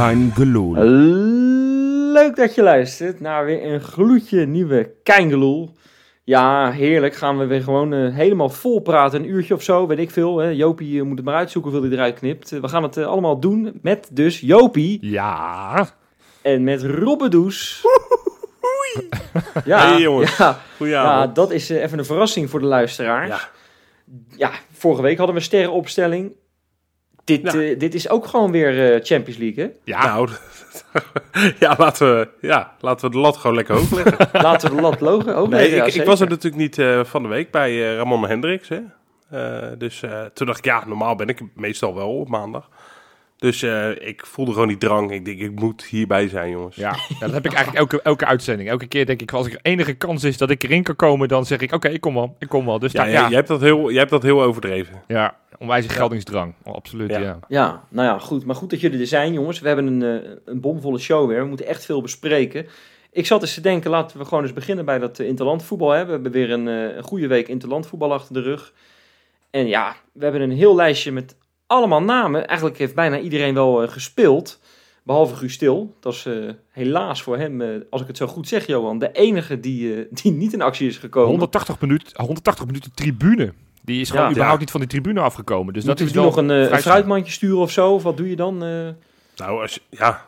Kein Geloel. Leuk dat je luistert naar weer een gloedje nieuwe Keingeloel. Ja, heerlijk. Gaan we weer gewoon eh, helemaal vol praten. Een uurtje of zo, weet ik veel. Hè. Jopie eh, moet het maar uitzoeken hoeveel hij eruit knipt. We gaan het eh, allemaal doen met dus Jopie Ja. en met Robbedoes. Ja, Hey, jongens. Ja, ja, dat is even een verrassing voor de luisteraars. Ja. Ja, vorige week hadden we sterrenopstelling. Dit, Ja. eh, dit is ook gewoon weer eh, Champions League, hè? Ja. Nou, ja, laten we, ja, laten we de lat gewoon lekker hoog leggen. Laten we de lat Nee, leggen, ja, ik, ik was er natuurlijk niet eh, van de week bij eh, Ramon Hendricks. Hè? Eh, dus eh, toen dacht ik, ja, normaal ben ik meestal wel op maandag. Dus eh, ik voelde gewoon die drang. Ik denk, ik moet hierbij zijn, jongens. Ja, ja, dat heb ik eigenlijk elke, elke uitzending. Elke keer denk ik, als er enige kans is dat ik erin kan komen, dan zeg ik, oké, ik kom wel, ik kom wel. Dus Ja, daar- ja, Jij, hebt dat heel, jij hebt dat heel overdreven. ja, onwijze geldingsdrang. Oh, absoluut, Ja. ja. Ja, nou ja, goed. Maar goed dat jullie er zijn, jongens. We hebben een, eh, een bomvolle show weer. We moeten echt veel bespreken. Ik zat eens te denken, laten we gewoon eens beginnen bij dat uh, interlandvoetbal. Hè. We hebben weer een, eh, een goede week interlandvoetbal achter de rug. En ja, we hebben een heel lijstje met allemaal namen. Eigenlijk heeft bijna iedereen wel eh, gespeeld. Behalve Guus Stil. Dat is eh, helaas voor hem, eh, als ik het zo goed zeg, Johan, de enige die, die niet in actie is gekomen. 180 minuten, 180 minuten tribune. Die is gewoon Ja. überhaupt Ja. niet van die tribune afgekomen. Dus dat is wel nog een, fruitmandje sturen of zo? Of wat doe je dan? eh? Nou, als, ja,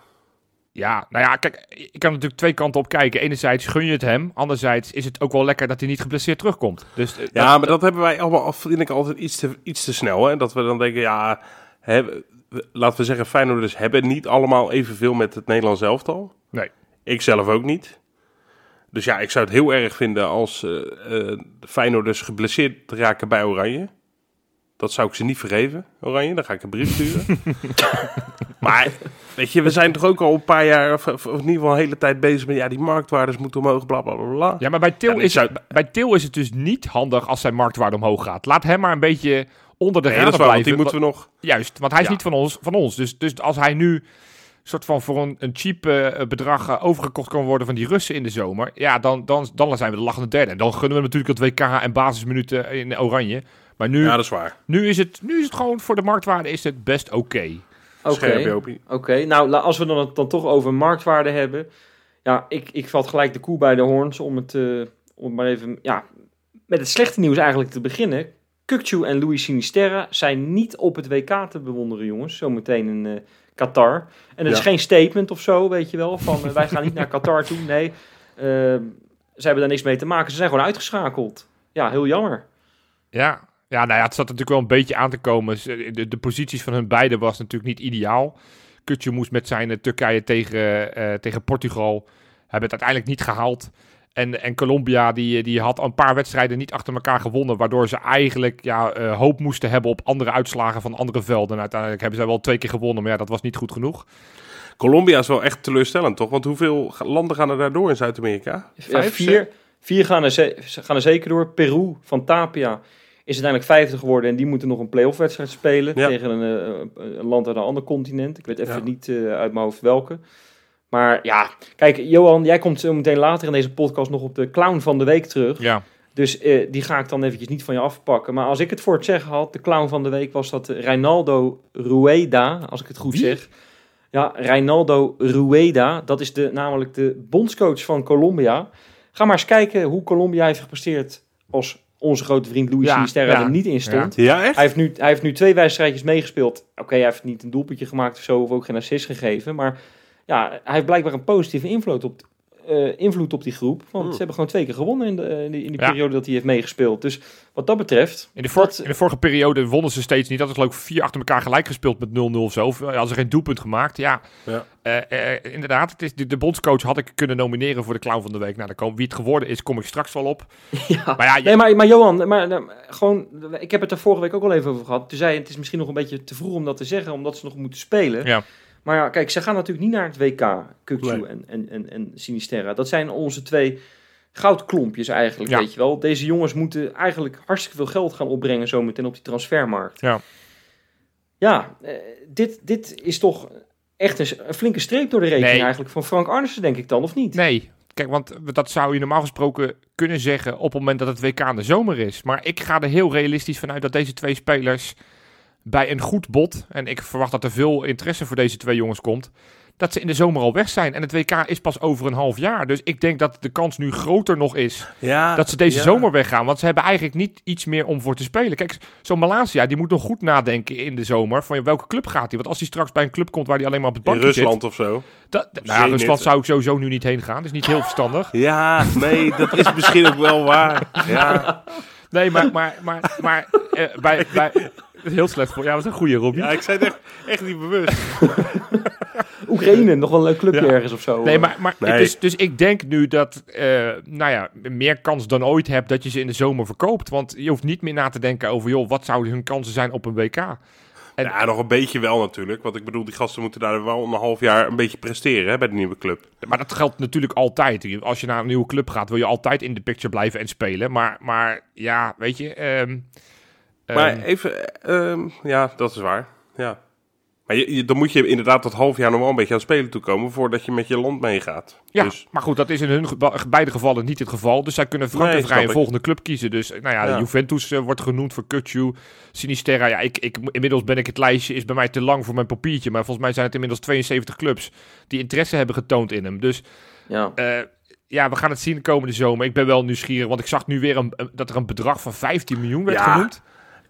Ja, nou ja, kijk, ik kan natuurlijk twee kanten op kijken. Enerzijds gun je het hem, anderzijds is het ook wel lekker dat hij niet geblesseerd terugkomt. Dus eh, ja, maar dat hebben wij allemaal, al- vind ik, altijd iets te, iets te snel. Hè? Dat we dan denken, ja, hè, laten we zeggen, Feyenoorders hebben niet allemaal evenveel met het Nederlands elftal. Nee. Ik zelf ook niet. Dus ja, ik zou het heel erg vinden als eh, de Feyenoorders geblesseerd raken bij Oranje. Dat zou ik ze niet vergeven, Oranje. Dan ga ik een brief sturen. maar, weet je, we zijn toch ook al een paar jaar, of, of in ieder geval een hele tijd bezig met... Ja, die marktwaardes moeten omhoog, bla, bla, bla, bla. Ja, maar bij Til, Ja, is, zou- bij Til is het dus niet handig als zijn marktwaarde omhoog gaat. Laat hem maar een beetje onder de Nee, radar blijven. die moeten we nog... Juist, want hij is Ja. niet van ons. Van ons. Dus, dus als hij nu soort van voor een, een cheap eh, bedrag eh, overgekocht kan worden van die Russen in de zomer, ja, dan, dan, dan zijn we de lachende derde. En dan gunnen we natuurlijk het WK en basisminuten in Oranje. Maar nu, Ja, dat is waar. nu, is het, nu is het gewoon voor de marktwaarde is het best oké. Jopie. Oké, nou als we dan het dan toch over marktwaarde hebben. Ja, ik, ik vat gelijk de koe bij de hoorns om het, eh, om het maar even ja, met het slechte nieuws eigenlijk te beginnen. Kukcu en Louis Sinisterra zijn niet op het WK te bewonderen, jongens. Zometeen in eh, Qatar. En het is geen statement of zo, weet je wel, van eh, wij gaan niet naar Qatar toe. Nee, ze hebben daar niks mee te maken. Ze zijn gewoon uitgeschakeld. Ja, heel jammer. Ja. Ja, nou ja, het zat natuurlijk wel een beetje aan te komen. Ze- De, de posities van hun beiden was natuurlijk niet ideaal. Kutje moest met zijn eh, Turkije tegen, eh, tegen Portugal. Hebben het uiteindelijk niet gehaald. En, en Colombia die, eh, die had een paar wedstrijden niet achter elkaar gewonnen. Waardoor ze eigenlijk ja, eh, hoop moesten hebben op andere uitslagen van andere velden. En uiteindelijk hebben zij wel twee keer gewonnen. Maar ja, dat was niet goed genoeg. Colombia is wel echt teleurstellend, toch? Want hoeveel landen gaan er daardoor in Zuid-Amerika? Ja, Vijf, vier, vier gaan, er ze- gaan er zeker door. Peru van Tapia is uiteindelijk vijfde geworden. En die moeten nog een playoff wedstrijd spelen Ja. tegen een, eh, een land uit een ander continent. Ik weet even Ja. niet eh, uit mijn hoofd welke. Maar ja, kijk, Johan, jij komt zo meteen later in deze podcast nog op de clown van de week terug. Ja, Dus eh, die ga ik dan eventjes niet van je afpakken. Maar als ik het voor het zeggen had, de clown van de week was dat Reinaldo Rueda, als ik het goed Wie? zeg. Ja, Reinaldo Rueda, dat is de, namelijk de bondscoach van Colombia. Ga maar eens kijken hoe Colombia heeft gepresteerd als onze grote vriend Luis Ja, Sinisterra ja, er niet in stond. Ja, echt? Hij, heeft nu, hij heeft nu twee wedstrijdjes meegespeeld. Oké, hij heeft niet een doelpuntje gemaakt of zo, of ook geen assist gegeven. Maar ja, hij heeft blijkbaar een positieve invloed op, eh, invloed op die groep. Want Hmm. ze hebben gewoon twee keer gewonnen in, de, in die, in die Ja. periode dat hij heeft meegespeeld. Dus wat dat betreft, in de, vor- Dat- in de vorige periode wonnen ze steeds niet. Dat is geloof ik vier achter elkaar gelijk gespeeld met 0-0 of zo. Of eh, hadden ze geen doelpunt gemaakt. Ja, Ja. Eh, eh, inderdaad. Het is, de, de bondscoach had ik kunnen nomineren voor de clown van de week. Nou, daar kom, wie het geworden is, kom ik straks wel op. ja. Maar ja, je- Nee, maar, maar Johan, maar, nou, gewoon, ik heb het er vorige week ook al even over gehad. Toen zei het is misschien nog een beetje te vroeg om dat te zeggen, omdat ze nog moeten spelen. Ja. Maar ja, kijk, ze gaan natuurlijk niet naar het WK, Kukcu Nee. en, en, en, en Sinisterra. Dat zijn onze twee goudklompjes eigenlijk, Ja. weet je wel. Deze jongens moeten eigenlijk hartstikke veel geld gaan opbrengen zometeen op die transfermarkt. Ja. Ja, eh, dit, dit is toch echt een, flinke streep door de rekening Nee. eigenlijk van Frank Arnissen, denk ik dan, of niet? nee. Kijk, want dat zou je normaal gesproken kunnen zeggen op het moment dat het WK in de zomer is. Maar ik ga er heel realistisch vanuit dat deze twee spelers bij een goed bod, en ik verwacht dat er veel interesse voor deze twee jongens komt, dat ze in de zomer al weg zijn. En het WK is pas over een half jaar. Dus ik denk dat de kans nu groter nog is Ja, dat ze deze ja. zomer weggaan. Want ze hebben eigenlijk niet iets meer om voor te spelen. Kijk, zo'n Malaysia, die moet nog goed nadenken in de zomer. Van welke club gaat hij? Want als hij straks bij een club komt waar hij alleen maar op het In bankje zit. Rusland of zo. Dat, nou, ja. Rusland zou ik sowieso nu niet heen gaan. Dat is niet heel verstandig. Ja, nee, dat is misschien ook wel waar. Ja, Nee, maar, maar, maar, maar eh, bij, bij, is heel slecht voor. Ja, dat is een goede Robbie. ja ik zei het echt, echt niet bewust. Oekraïne, nog wel een leuk clubje Ja. ergens of zo. Nee, maar, maar Nee. Dus, dus ik denk nu dat, eh, nou ja, meer kans dan ooit hebt dat je ze in de zomer verkoopt. Want je hoeft niet meer na te denken over, joh, wat zouden hun kansen zijn op een WK? En- Ja, nog een beetje wel natuurlijk. Want ik bedoel, die gasten moeten daar wel een half jaar een beetje presteren hè, bij de nieuwe club. Maar dat geldt natuurlijk altijd. Als je naar een nieuwe club gaat, wil je altijd in de picture blijven en spelen. Maar, maar ja, weet je. ehm, Maar ehm, even, ehm, ja, dat is waar. Ja. Maar je, je- dan moet je inderdaad dat half jaar nog wel een beetje aan het spelen toekomen voordat je met je land meegaat. ja, Dus, maar goed, dat is in hun beide gevallen niet het geval. Dus zij kunnen frank en vrij een volgende club kiezen. Dus nou ja, Ja. Juventus eh, wordt genoemd voor Kutju. Sinisterra, ja, ik, ik, inmiddels ben ik het lijstje, is bij mij te lang voor mijn papiertje. Maar volgens mij zijn het inmiddels 72 clubs die interesse hebben getoond in hem. Dus Ja. eh, ja, we gaan het zien de komende zomer. Ik ben wel nieuwsgierig, want ik zag nu weer een, een- dat er een bedrag van 15 miljoen werd Ja, genoemd.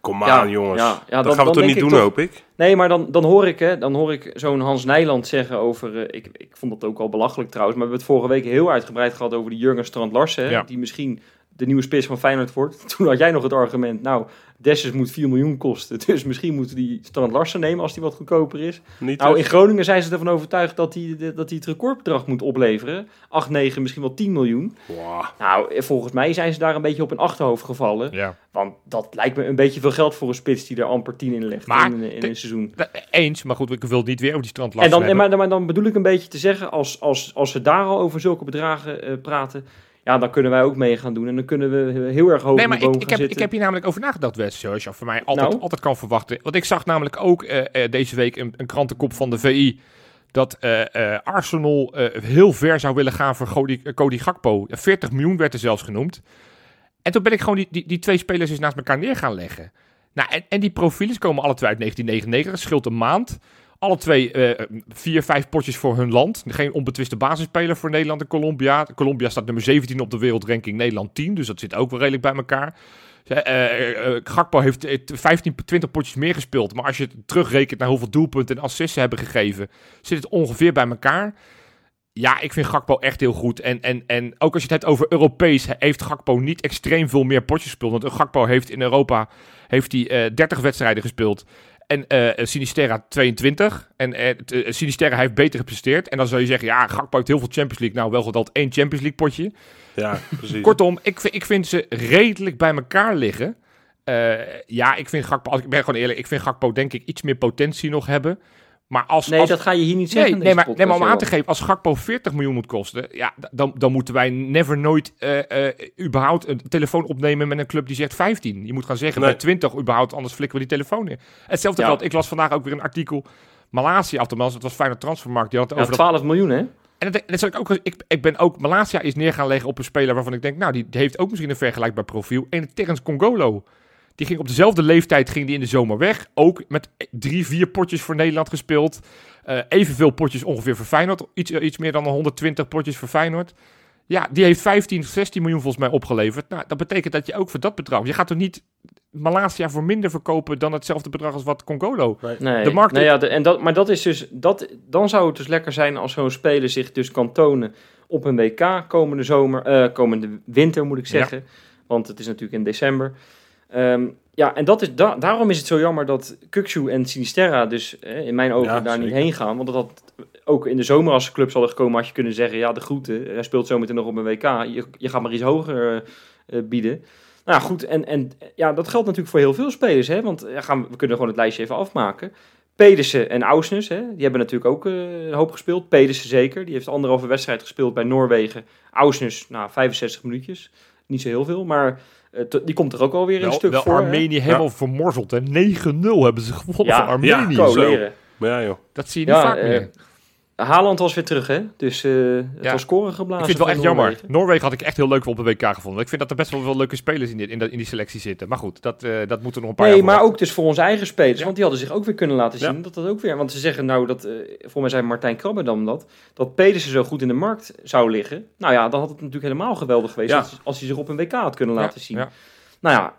Kom aan jongens. ja, ja, dat dan- gaan we toch niet doen, toch- hoop ik? Nee, maar dan, dan hoor ik, hè, dan hoor ik zo'n Hans Nijland zeggen over. eh, ik, ik vond dat ook al belachelijk trouwens. Maar we hebben het vorige week heel uitgebreid gehad over die Jurgen Strand Larsen. Die misschien de nieuwe spits van Feyenoord wordt. Toen had jij nog het argument. Nou, Dessus moet 4 miljoen kosten. Dus misschien moeten die Strand Larsen nemen als die wat goedkoper is. Niet Nou, in dus? Groningen zijn ze ervan overtuigd dat hij dat hij het recordbedrag moet opleveren. 8, 9, misschien wel 10 miljoen. Wow. Nou, eh, volgens mij zijn ze daar een beetje op een achterhoofd gevallen. Ja. Want dat lijkt me een beetje veel geld voor een spits die er amper 10 in legt Maar in, in de- een seizoen. Eens, maar goed, ik wil het niet weer over die strand En dan, en maar, maar dan bedoel ik een beetje te zeggen, als, als, als we daar al over zulke bedragen eh, praten, ja, dan kunnen wij ook mee gaan doen. En dan kunnen we heel erg hoog Nee, maar ik, ik, heb, ik heb hier namelijk over nagedacht, Wes, zoals je van mij altijd, Nou? altijd kan verwachten. Want ik zag namelijk ook eh, eh, deze week een, een krantenkop van de VI dat eh, Arsenal heel ver zou willen gaan voor Cody, Cody Gakpo. Ja, 40 miljoen werd er zelfs genoemd. En toen ben ik gewoon die, die, die twee spelers eens naast elkaar neer gaan leggen. Nou, en, en die profielen komen alle twee uit 1999, dat scheelt een maand. Alle twee eh, vier, vijf potjes voor hun land. Geen onbetwiste basisspeler voor Nederland en Colombia. Colombia staat nummer 17 op de wereldranking, Nederland 10. Dus dat zit ook wel redelijk bij elkaar. Eh, Gakpo heeft eh, 15, 20 potjes meer gespeeld. Maar als je het terugrekent naar hoeveel doelpunten en assists ze hebben gegeven, zit het ongeveer bij elkaar. Ja, ik vind Gakpo echt heel goed. En, en, en ook als je het hebt over Europees, heeft Gakpo niet extreem veel meer potjes gespeeld. Want Gakpo heeft in Europa heeft hij, eh 30 wedstrijden gespeeld. En eh Sinisterra 22. En eh, Sinisterra heeft beter gepresteerd. En dan zou je zeggen, ja, Gakpo heeft heel veel Champions League. Nou, wel geteld één Champions League potje. Ja, precies. Kortom, ik, vind- ik vind ze redelijk bij elkaar liggen. Ja, ik vind Gakpo, als ik ben gewoon eerlijk, ik vind Gakpo denk ik iets meer potentie nog hebben. Maar als, Nee, als, dat ga je hier niet zeggen. Nee, maar, nee, maar om aan te geven, als Gakpo 40 miljoen moet kosten, ja, dan, dan moeten wij never nooit eh, eh, überhaupt een telefoon opnemen met een club die zegt 15. Je moet gaan zeggen Nee. bij 20 überhaupt, anders flikken we die telefoon in. Hetzelfde Ja. geldt, ik las vandaag ook weer een artikel, Malaysia, althans, het was Feyenoord Transfermarkt, die had Ja, over dat 12 miljoen, hè? en dat, dat zou ik, ook, ik, ik ben ook, Malaysia is neer gaan leggen op een speler waarvan ik denk, nou, die heeft ook misschien een vergelijkbaar profiel. En Terence Congolo. Die ging op dezelfde leeftijd ging die in de zomer weg. Ook met drie, vier potjes voor Nederland gespeeld. Eh, evenveel potjes ongeveer voor Feyenoord. Iets, eh, iets meer dan 120 potjes voor Feyenoord. Ja, die heeft 15, 16 miljoen volgens mij opgeleverd. Nou, dat betekent dat je ook voor dat bedrag... Je gaat toch niet Malaysia voor minder verkopen dan hetzelfde bedrag als wat Congolo... Nee, De markt- nee, ja, de- en dat, maar dat is dus, dat, dan zou het dus lekker zijn als zo'n speler zich dus kan tonen op een WK komende zomer, eh, komende winter moet ik zeggen. Want het is natuurlijk in december. Ehm, ja, en dat is, da- daarom is het zo jammer dat Kukshu en Sinisterra dus eh, in mijn ogen Ja, daar niet heen gaan. Want dat had ook in de zomer als clubs hadden gekomen, had je kunnen zeggen, ja de groeten, hij speelt zometeen nog op een WK. Je, je gaat maar iets hoger eh, eh, bieden. Nou goed, en, en ja, dat geldt natuurlijk voor heel veel spelers, hè, want ja, gaan, we kunnen gewoon het lijstje even afmaken. Pedersen en Ausnes, hè, die hebben natuurlijk ook eh, een hoop gespeeld. Pedersen zeker, die heeft anderhalve wedstrijd gespeeld bij Noorwegen. Ausnes, nou, 65 minuutjes, niet zo heel veel, maar eh, die komt er ook alweer een Wel, stuk wel voor. hè. Armenië helemaal vermorzeld. hè. 9-0 hebben ze gewonnen Ja, van Armenië. ja, ja joh. Dat zie je niet Ja, vaak eh, meer. Haaland was weer terug, hè? Dus eh, het Ja. was scoren geblazen. Ik vind het wel echt jammer. Noorwegen. Had ik echt heel leuk op de WK gevonden. Ik vind dat er best wel veel leuke spelers in die, in, dat- in die selectie zitten. Maar goed, dat, eh, dat moeten nog een paar Nee, maar ook dus voor onze eigen spelers. Ja. Want die hadden zich ook weer kunnen laten Ja. zien. Dat dat ook weer. Want ze zeggen nou dat, eh voor mij zei Martijn Krabberdam dat, dat Pedersen zo goed in de markt zou liggen. Nou ja, dan had het natuurlijk helemaal geweldig geweest als, als hij zich op een WK had kunnen laten zien. Nou ja,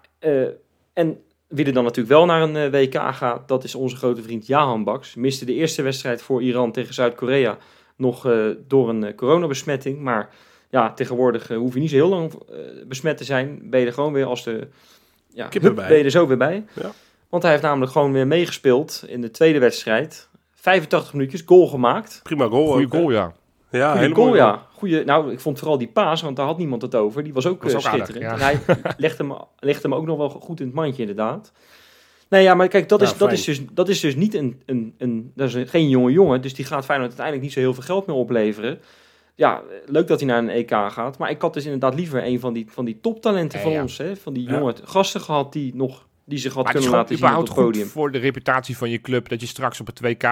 en wie er dan natuurlijk wel naar een eh, WK gaat, dat is onze grote vriend Jahan Baks. Miste de eerste wedstrijd voor Iran tegen Zuid-Korea nog eh, door een eh, coronabesmetting. Maar ja, tegenwoordig hoef je niet zo heel lang eh, besmet te zijn. Ben je er gewoon weer als de... Ja, hup, erbij. ben je er zo weer bij. Ja. Want hij heeft namelijk gewoon weer meegespeeld in de tweede wedstrijd. 85 minuutjes, goal gemaakt. Prima goal. Goeie ook, hè? goal, ja. Ja, Goeie hele goal, ja. Nou, ik vond vooral die paas, want daar had niemand het over. Die was ook, Was eh, aardig, schitterend. ja. En hij legde hem, legde hem ook nog wel goed in het mandje, inderdaad. Nee, ja, maar kijk, dat, Ja, is, dat, is, dus, dat is dus niet een, een, een, dat is een- geen jonge jongen. Dus die gaat Feyenoord uiteindelijk niet zo heel veel geld meer opleveren. Ja, leuk dat hij naar een EK gaat. Maar ik had dus inderdaad liever een van die, van die toptalenten van ja. ons. Hè, van die jonge gasten gehad die, nog, die zich had Maar kunnen laten zien op het podium. voor de reputatie van je club dat je straks op het 2K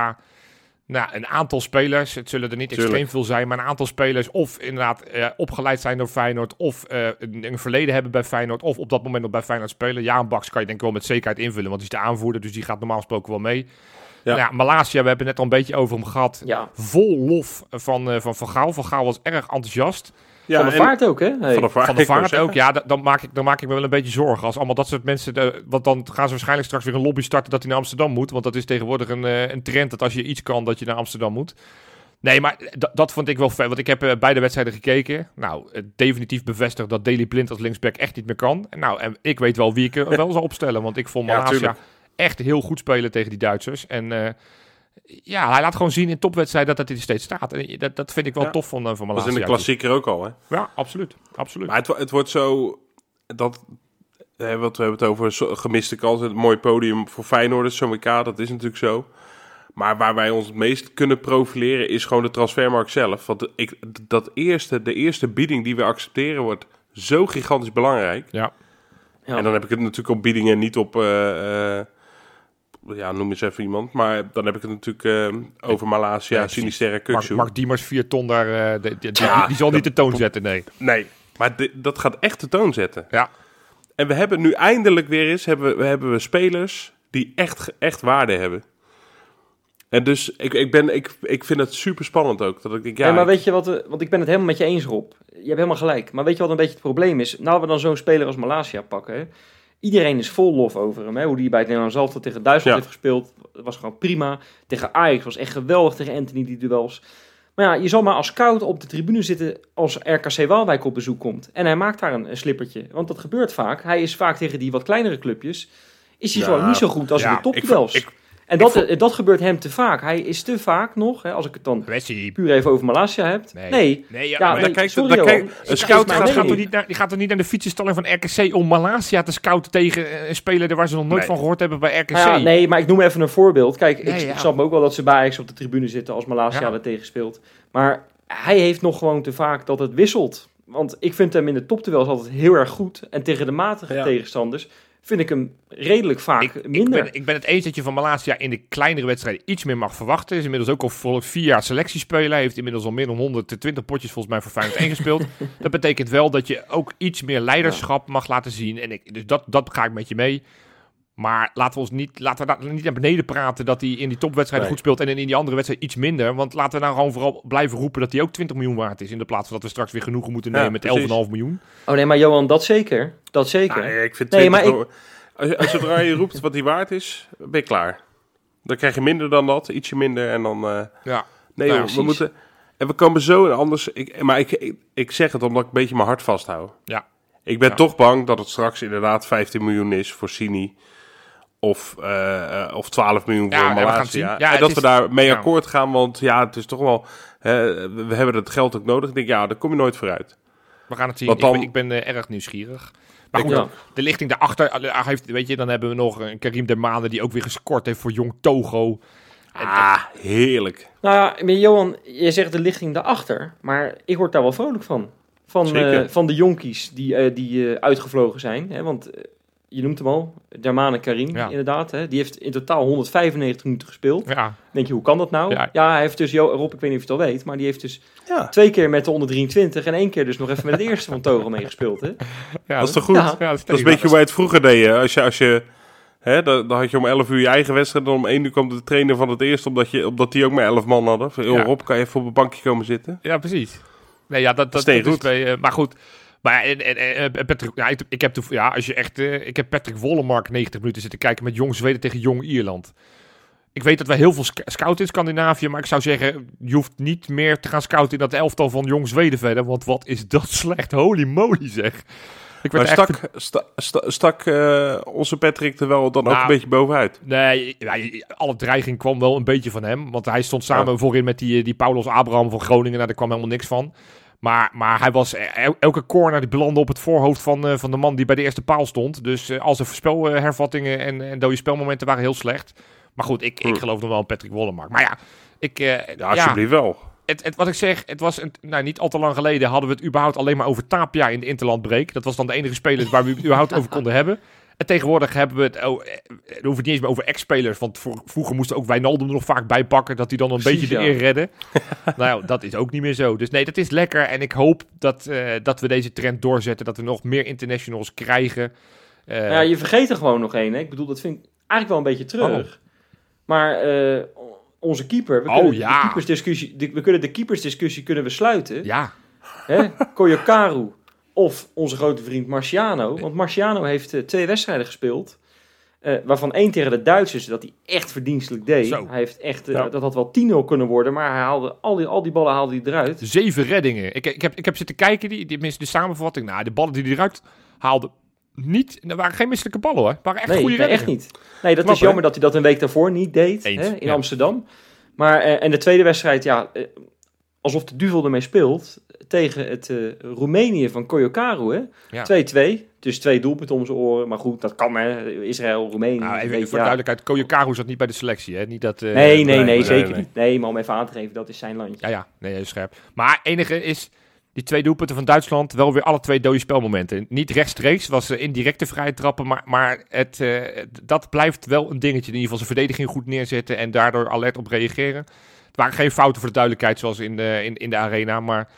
nou, een aantal spelers, het zullen er niet Tuurlijk. extreem veel zijn, maar een aantal spelers of inderdaad eh, opgeleid zijn door Feyenoord of eh, een, een verleden hebben bij Feyenoord of op dat moment nog bij Feyenoord spelen. Ja, een Baks kan je denk ik wel met zekerheid invullen, want die is de aanvoerder, dus die gaat normaal gesproken wel mee. Ja. Ja Malasia, we hebben het net al een beetje over hem gehad. Ja, Vol lof van, eh, van Van Gaal. Van Gaal was erg enthousiast. Ja, van de en- vaart ook, hè? Hey. Van de vaart, Van de ook. Ja, da- dan maak, ik, dan maak ik me wel een beetje zorgen. Als allemaal dat soort mensen... De, want dan gaan ze waarschijnlijk straks weer een lobby starten dat hij naar Amsterdam moet. Want dat is tegenwoordig een, eh, een trend dat als je iets kan, dat je naar Amsterdam moet. Nee, maar dat vond ik wel fijn. Want ik heb eh, beide wedstrijden gekeken. Nou, eh, definitief bevestigd dat Daley Blind als linksback echt niet meer kan. En nou, en ik weet wel wie ik er wel zal opstellen. Want ik vond Malasia echt heel goed spelen tegen die Duitsers. En eh, ja, hij laat gewoon zien in topwedstrijden dat hij er steeds staat. En dat, dat vind ik wel Ja. tof van, eh, van Dat was Malasia. in de klassieker ook al, hè? Ja, absoluut. absoluut. Maar het, het wordt zo... Dat, hè, wat we hebben het over gemiste kansen. Een mooi podium voor Feyenoord, zo'n WK. Dat is natuurlijk zo. Maar waar wij ons het meest kunnen profileren is gewoon de transfermarkt zelf. Want ik, dat eerste, de eerste bieding die we accepteren wordt zo gigantisch belangrijk. Ja. Ja. En dan heb ik het natuurlijk op biedingen, niet op... eh, eh, ja, noem eens even iemand. Maar dan heb ik het natuurlijk eh, over Malasia, Nee. Sinisterre, Mark, Kuksu. Mark Diemers, 4 ton daar, eh, de- die, die, Ja, die zal niet de toon zetten, nee. Nee, maar dat gaat echt de toon zetten. Ja. En we hebben nu eindelijk weer eens hebben we, hebben we spelers die echt, echt waarde hebben. En dus ik, ik, ben, ik, ik vind het super spannend ook. Dat ik denk, ja, maar weet je wat, eh, want ik ben het helemaal met je eens, Rob. Je hebt helemaal gelijk. Maar weet je wat een beetje het probleem is? Nou, we dan zo'n speler als Malasia pakken. Hè? Iedereen is vol lof over hem. Hè? Hoe die bij het Nederlands elftal tegen Duitsland Ja. heeft gespeeld. was gewoon prima. Tegen Ajax was echt geweldig tegen Anthony, die duels. Maar ja, je zal maar als scout op de tribune zitten als RKC Waalwijk op bezoek komt. En hij maakt daar een, een slippertje. Want dat gebeurt vaak. Hij is vaak tegen die wat kleinere clubjes. Is hij Ja, gewoon niet zo goed als ja, in de ik, topduels. ik, En dat, vond- eh, dat gebeurt hem te vaak. Hij is te vaak nog, hè, als ik het dan puur even over Malasia heb. Nee. Nee. Nee, ja, maar nee, sorry, een scout gaat, gaat toch niet naar, die gaat toch niet naar de fietsenstalling van RKC om Malasia te scouten tegen een speler waar ze nog nooit Nee. van gehoord hebben bij RKC? Nou ja, nee, maar ik noem even een voorbeeld. Kijk, ik, Nee, ja. ik snap ook wel dat ze bij Ajax op de tribune zitten als Malasia Ja. er tegen speelt. Maar hij heeft nog gewoon te vaak dat het wisselt. Want ik vind hem in de topduels altijd heel erg goed. En tegen de matige Ja. tegenstanders vind ik hem redelijk vaak Ik, ik, minder. ben, ik ben het eens dat je van Malasia in de kleinere wedstrijden iets meer mag verwachten. Is inmiddels ook al voor vier jaar selectiespeler. Hij heeft inmiddels al meer dan 120 potjes volgens mij voor Feyenoord 1 gespeeld. Dat betekent wel dat je ook iets meer leiderschap mag laten zien. En ik, dus dat, dat ga ik met je mee. Maar laten we ons niet, laten we daar niet naar beneden praten dat hij in die topwedstrijden Nee. goed speelt en in die andere wedstrijd iets minder. Want laten we nou gewoon vooral blijven roepen dat hij ook 20 miljoen waard is. In de plaats van dat we straks weer genoegen moeten Ja, nemen met precies. 11,5 miljoen. Oh nee, maar Johan, dat zeker. Dat zeker. nou, ik vind Nee, 20 maar ik- als, als zodra je roept wat die waard is, ben je klaar. Dan krijg je minder dan dat, ietsje minder en dan... eh, Ja. Nee, Nou, joh, we moeten. En we komen zo en anders. Ik, maar ik, ik, ik zeg het omdat ik een beetje mijn hart vasthoud. Ja. Ik ben Ja. toch bang dat het straks inderdaad 15 miljoen is voor Sini. Of, eh, eh, of 12 miljoen Ja, voor ja, zien. Ja, en dat is- we daar mee ja. akkoord gaan. Want ja, het is toch wel. hè, we hebben het geld ook nodig. Ik denk, ja, daar kom je nooit vooruit. We gaan het zien. Want Ik dan- ben, ik ben eh, erg nieuwsgierig. Maar goed, de lichting daarachter, heeft, weet je, dan hebben we nog een Karim Dermane die ook weer gescoord heeft voor Jong Togo. En- Ah, heerlijk. Nou ja, maar Johan, je zegt de lichting daarachter. Maar ik word daar wel vrolijk van. Van, eh, van de jonkies die, eh, die eh, uitgevlogen zijn. Hè? Want je noemt hem al, Dermane Karim, Ja. inderdaad. Hè? Die heeft in totaal 195 minuten gespeeld. Ja, denk je, hoe kan dat nou? Ja. Ja, hij heeft dus, Jo- Rob, ik weet niet of je het al weet, maar die heeft dus Ja, twee keer met de onder 23 en één keer dus nog even met het eerste van Togo meegespeeld. Hè? ja dat is toch goed? Ja. Ja, Dat is een beetje hoe wij het vroeger deden. Als je, als je, hè, dan, dan had je om 11 uur je eigen wedstrijd. Dan om 1 uur kwam de trainer van het eerste, omdat, je, omdat die ook maar 11 man hadden. Van. Rob, kan je even op een bankje komen zitten? Ja, precies. Nee, ja, dat, dat, Steen dat is goed. bij, eh, maar goed. Maar en, en, en, en Patrick, ja, ik, ik heb ja, als je echt, eh, ik heb Patrick Wollemark 90 minuten zitten kijken met Jong Zweden tegen Jong Ierland. Ik weet dat wij heel veel sc- scouten in Scandinavië, maar ik zou zeggen, je hoeft niet meer te gaan scouten in dat elftal van Jong Zweden verder, want wat is dat slecht, holy moly zeg. Ik Maar werd echt stak, sta- sta- stak eh, onze Patrick er wel dan ook Nou, een beetje bovenuit? Nee, alle dreiging kwam wel een beetje van hem. Want hij stond samen voorin met die, die Paulos Abraham van Groningen. Nou, daar kwam helemaal niks van. Maar, maar hij was el- elke corner die belandde op het voorhoofd van, eh, van de man die bij de eerste paal stond. Dus eh, al zijn voorspelhervattingen en, en dode spelmomenten waren heel slecht. Maar goed, ik, ik Hm. geloof nog wel in Patrick Wollemark. Maar ja, ik, eh, Ja, ja, alsjeblieft wel. het, het, wat ik zeg, het was een, nou, niet al te lang geleden hadden we het überhaupt alleen maar over Tapia in de Interlandbreak. Dat was dan de enige speler waar we het überhaupt over konden hebben. En tegenwoordig hebben we het, oh, eh, we hoeven het niet eens meer over ex-spelers, want voor- vroeger moesten ook Wijnaldum er nog vaak bij pakken, dat hij dan een Precies, beetje de ja. eer redde. nou ja, dat is ook niet meer zo. Dus nee, dat is lekker en ik hoop dat, eh, dat we deze trend doorzetten, dat we nog meer internationals krijgen. Eh, Nou ja, je vergeet er gewoon nog één. Ik bedoel, dat vind ik eigenlijk wel een beetje treurig. Maar eh, onze keeper, we Oh, kunnen, ja. de keepersdiscussie, de, we kunnen de keepersdiscussie kunnen we sluiten. ja, Hè? Koyokaru of onze grote vriend Marciano. Want Marciano heeft eh, twee wedstrijden gespeeld. eh, waarvan één tegen de Duitsers, dat hij echt verdienstelijk deed. Zo. Hij heeft echt, eh, Ja. Dat had wel 10-0 kunnen worden, maar hij haalde al die, al die ballen haalde hij eruit. zeven reddingen. Ik, ik, heb, ik heb zitten kijken, die, die, de samenvatting. Nou, de ballen die hij eruit haalde, niet, er waren geen misselijke ballen hoor. Waren echt Nee, goede nee, reddingen. echt niet. Nee, dat Knap, is jammer dat hij dat een week daarvoor niet deed Eens, hè, in ja. Amsterdam. Maar, en de tweede wedstrijd, ja, alsof de duvel ermee speelt tegen het eh, Roemenië van Koyokaru. hè. Ja. 2-2, dus twee doelpunten om zijn oren. Maar goed, dat kan hè. Israël, Roemenië. Nou, even weet voor de ja. duidelijkheid, Koyokaru zat niet bij de selectie, hè? Niet dat, eh, Nee, nee, nee, zeker nee. niet. Nee, maar om even aan te geven, dat is zijn landje. Ja, ja, nee, heel scherp. Maar enige is, die twee doelpunten van Duitsland, wel weer alle twee dode spelmomenten. Niet rechtstreeks, was eh, indirecte vrije trappen, maar, maar het, dat blijft wel een dingetje. In ieder geval zijn verdediging goed neerzetten en daardoor alert op reageren. Het waren geen fouten voor de duidelijkheid, zoals in de, in, in de arena, maar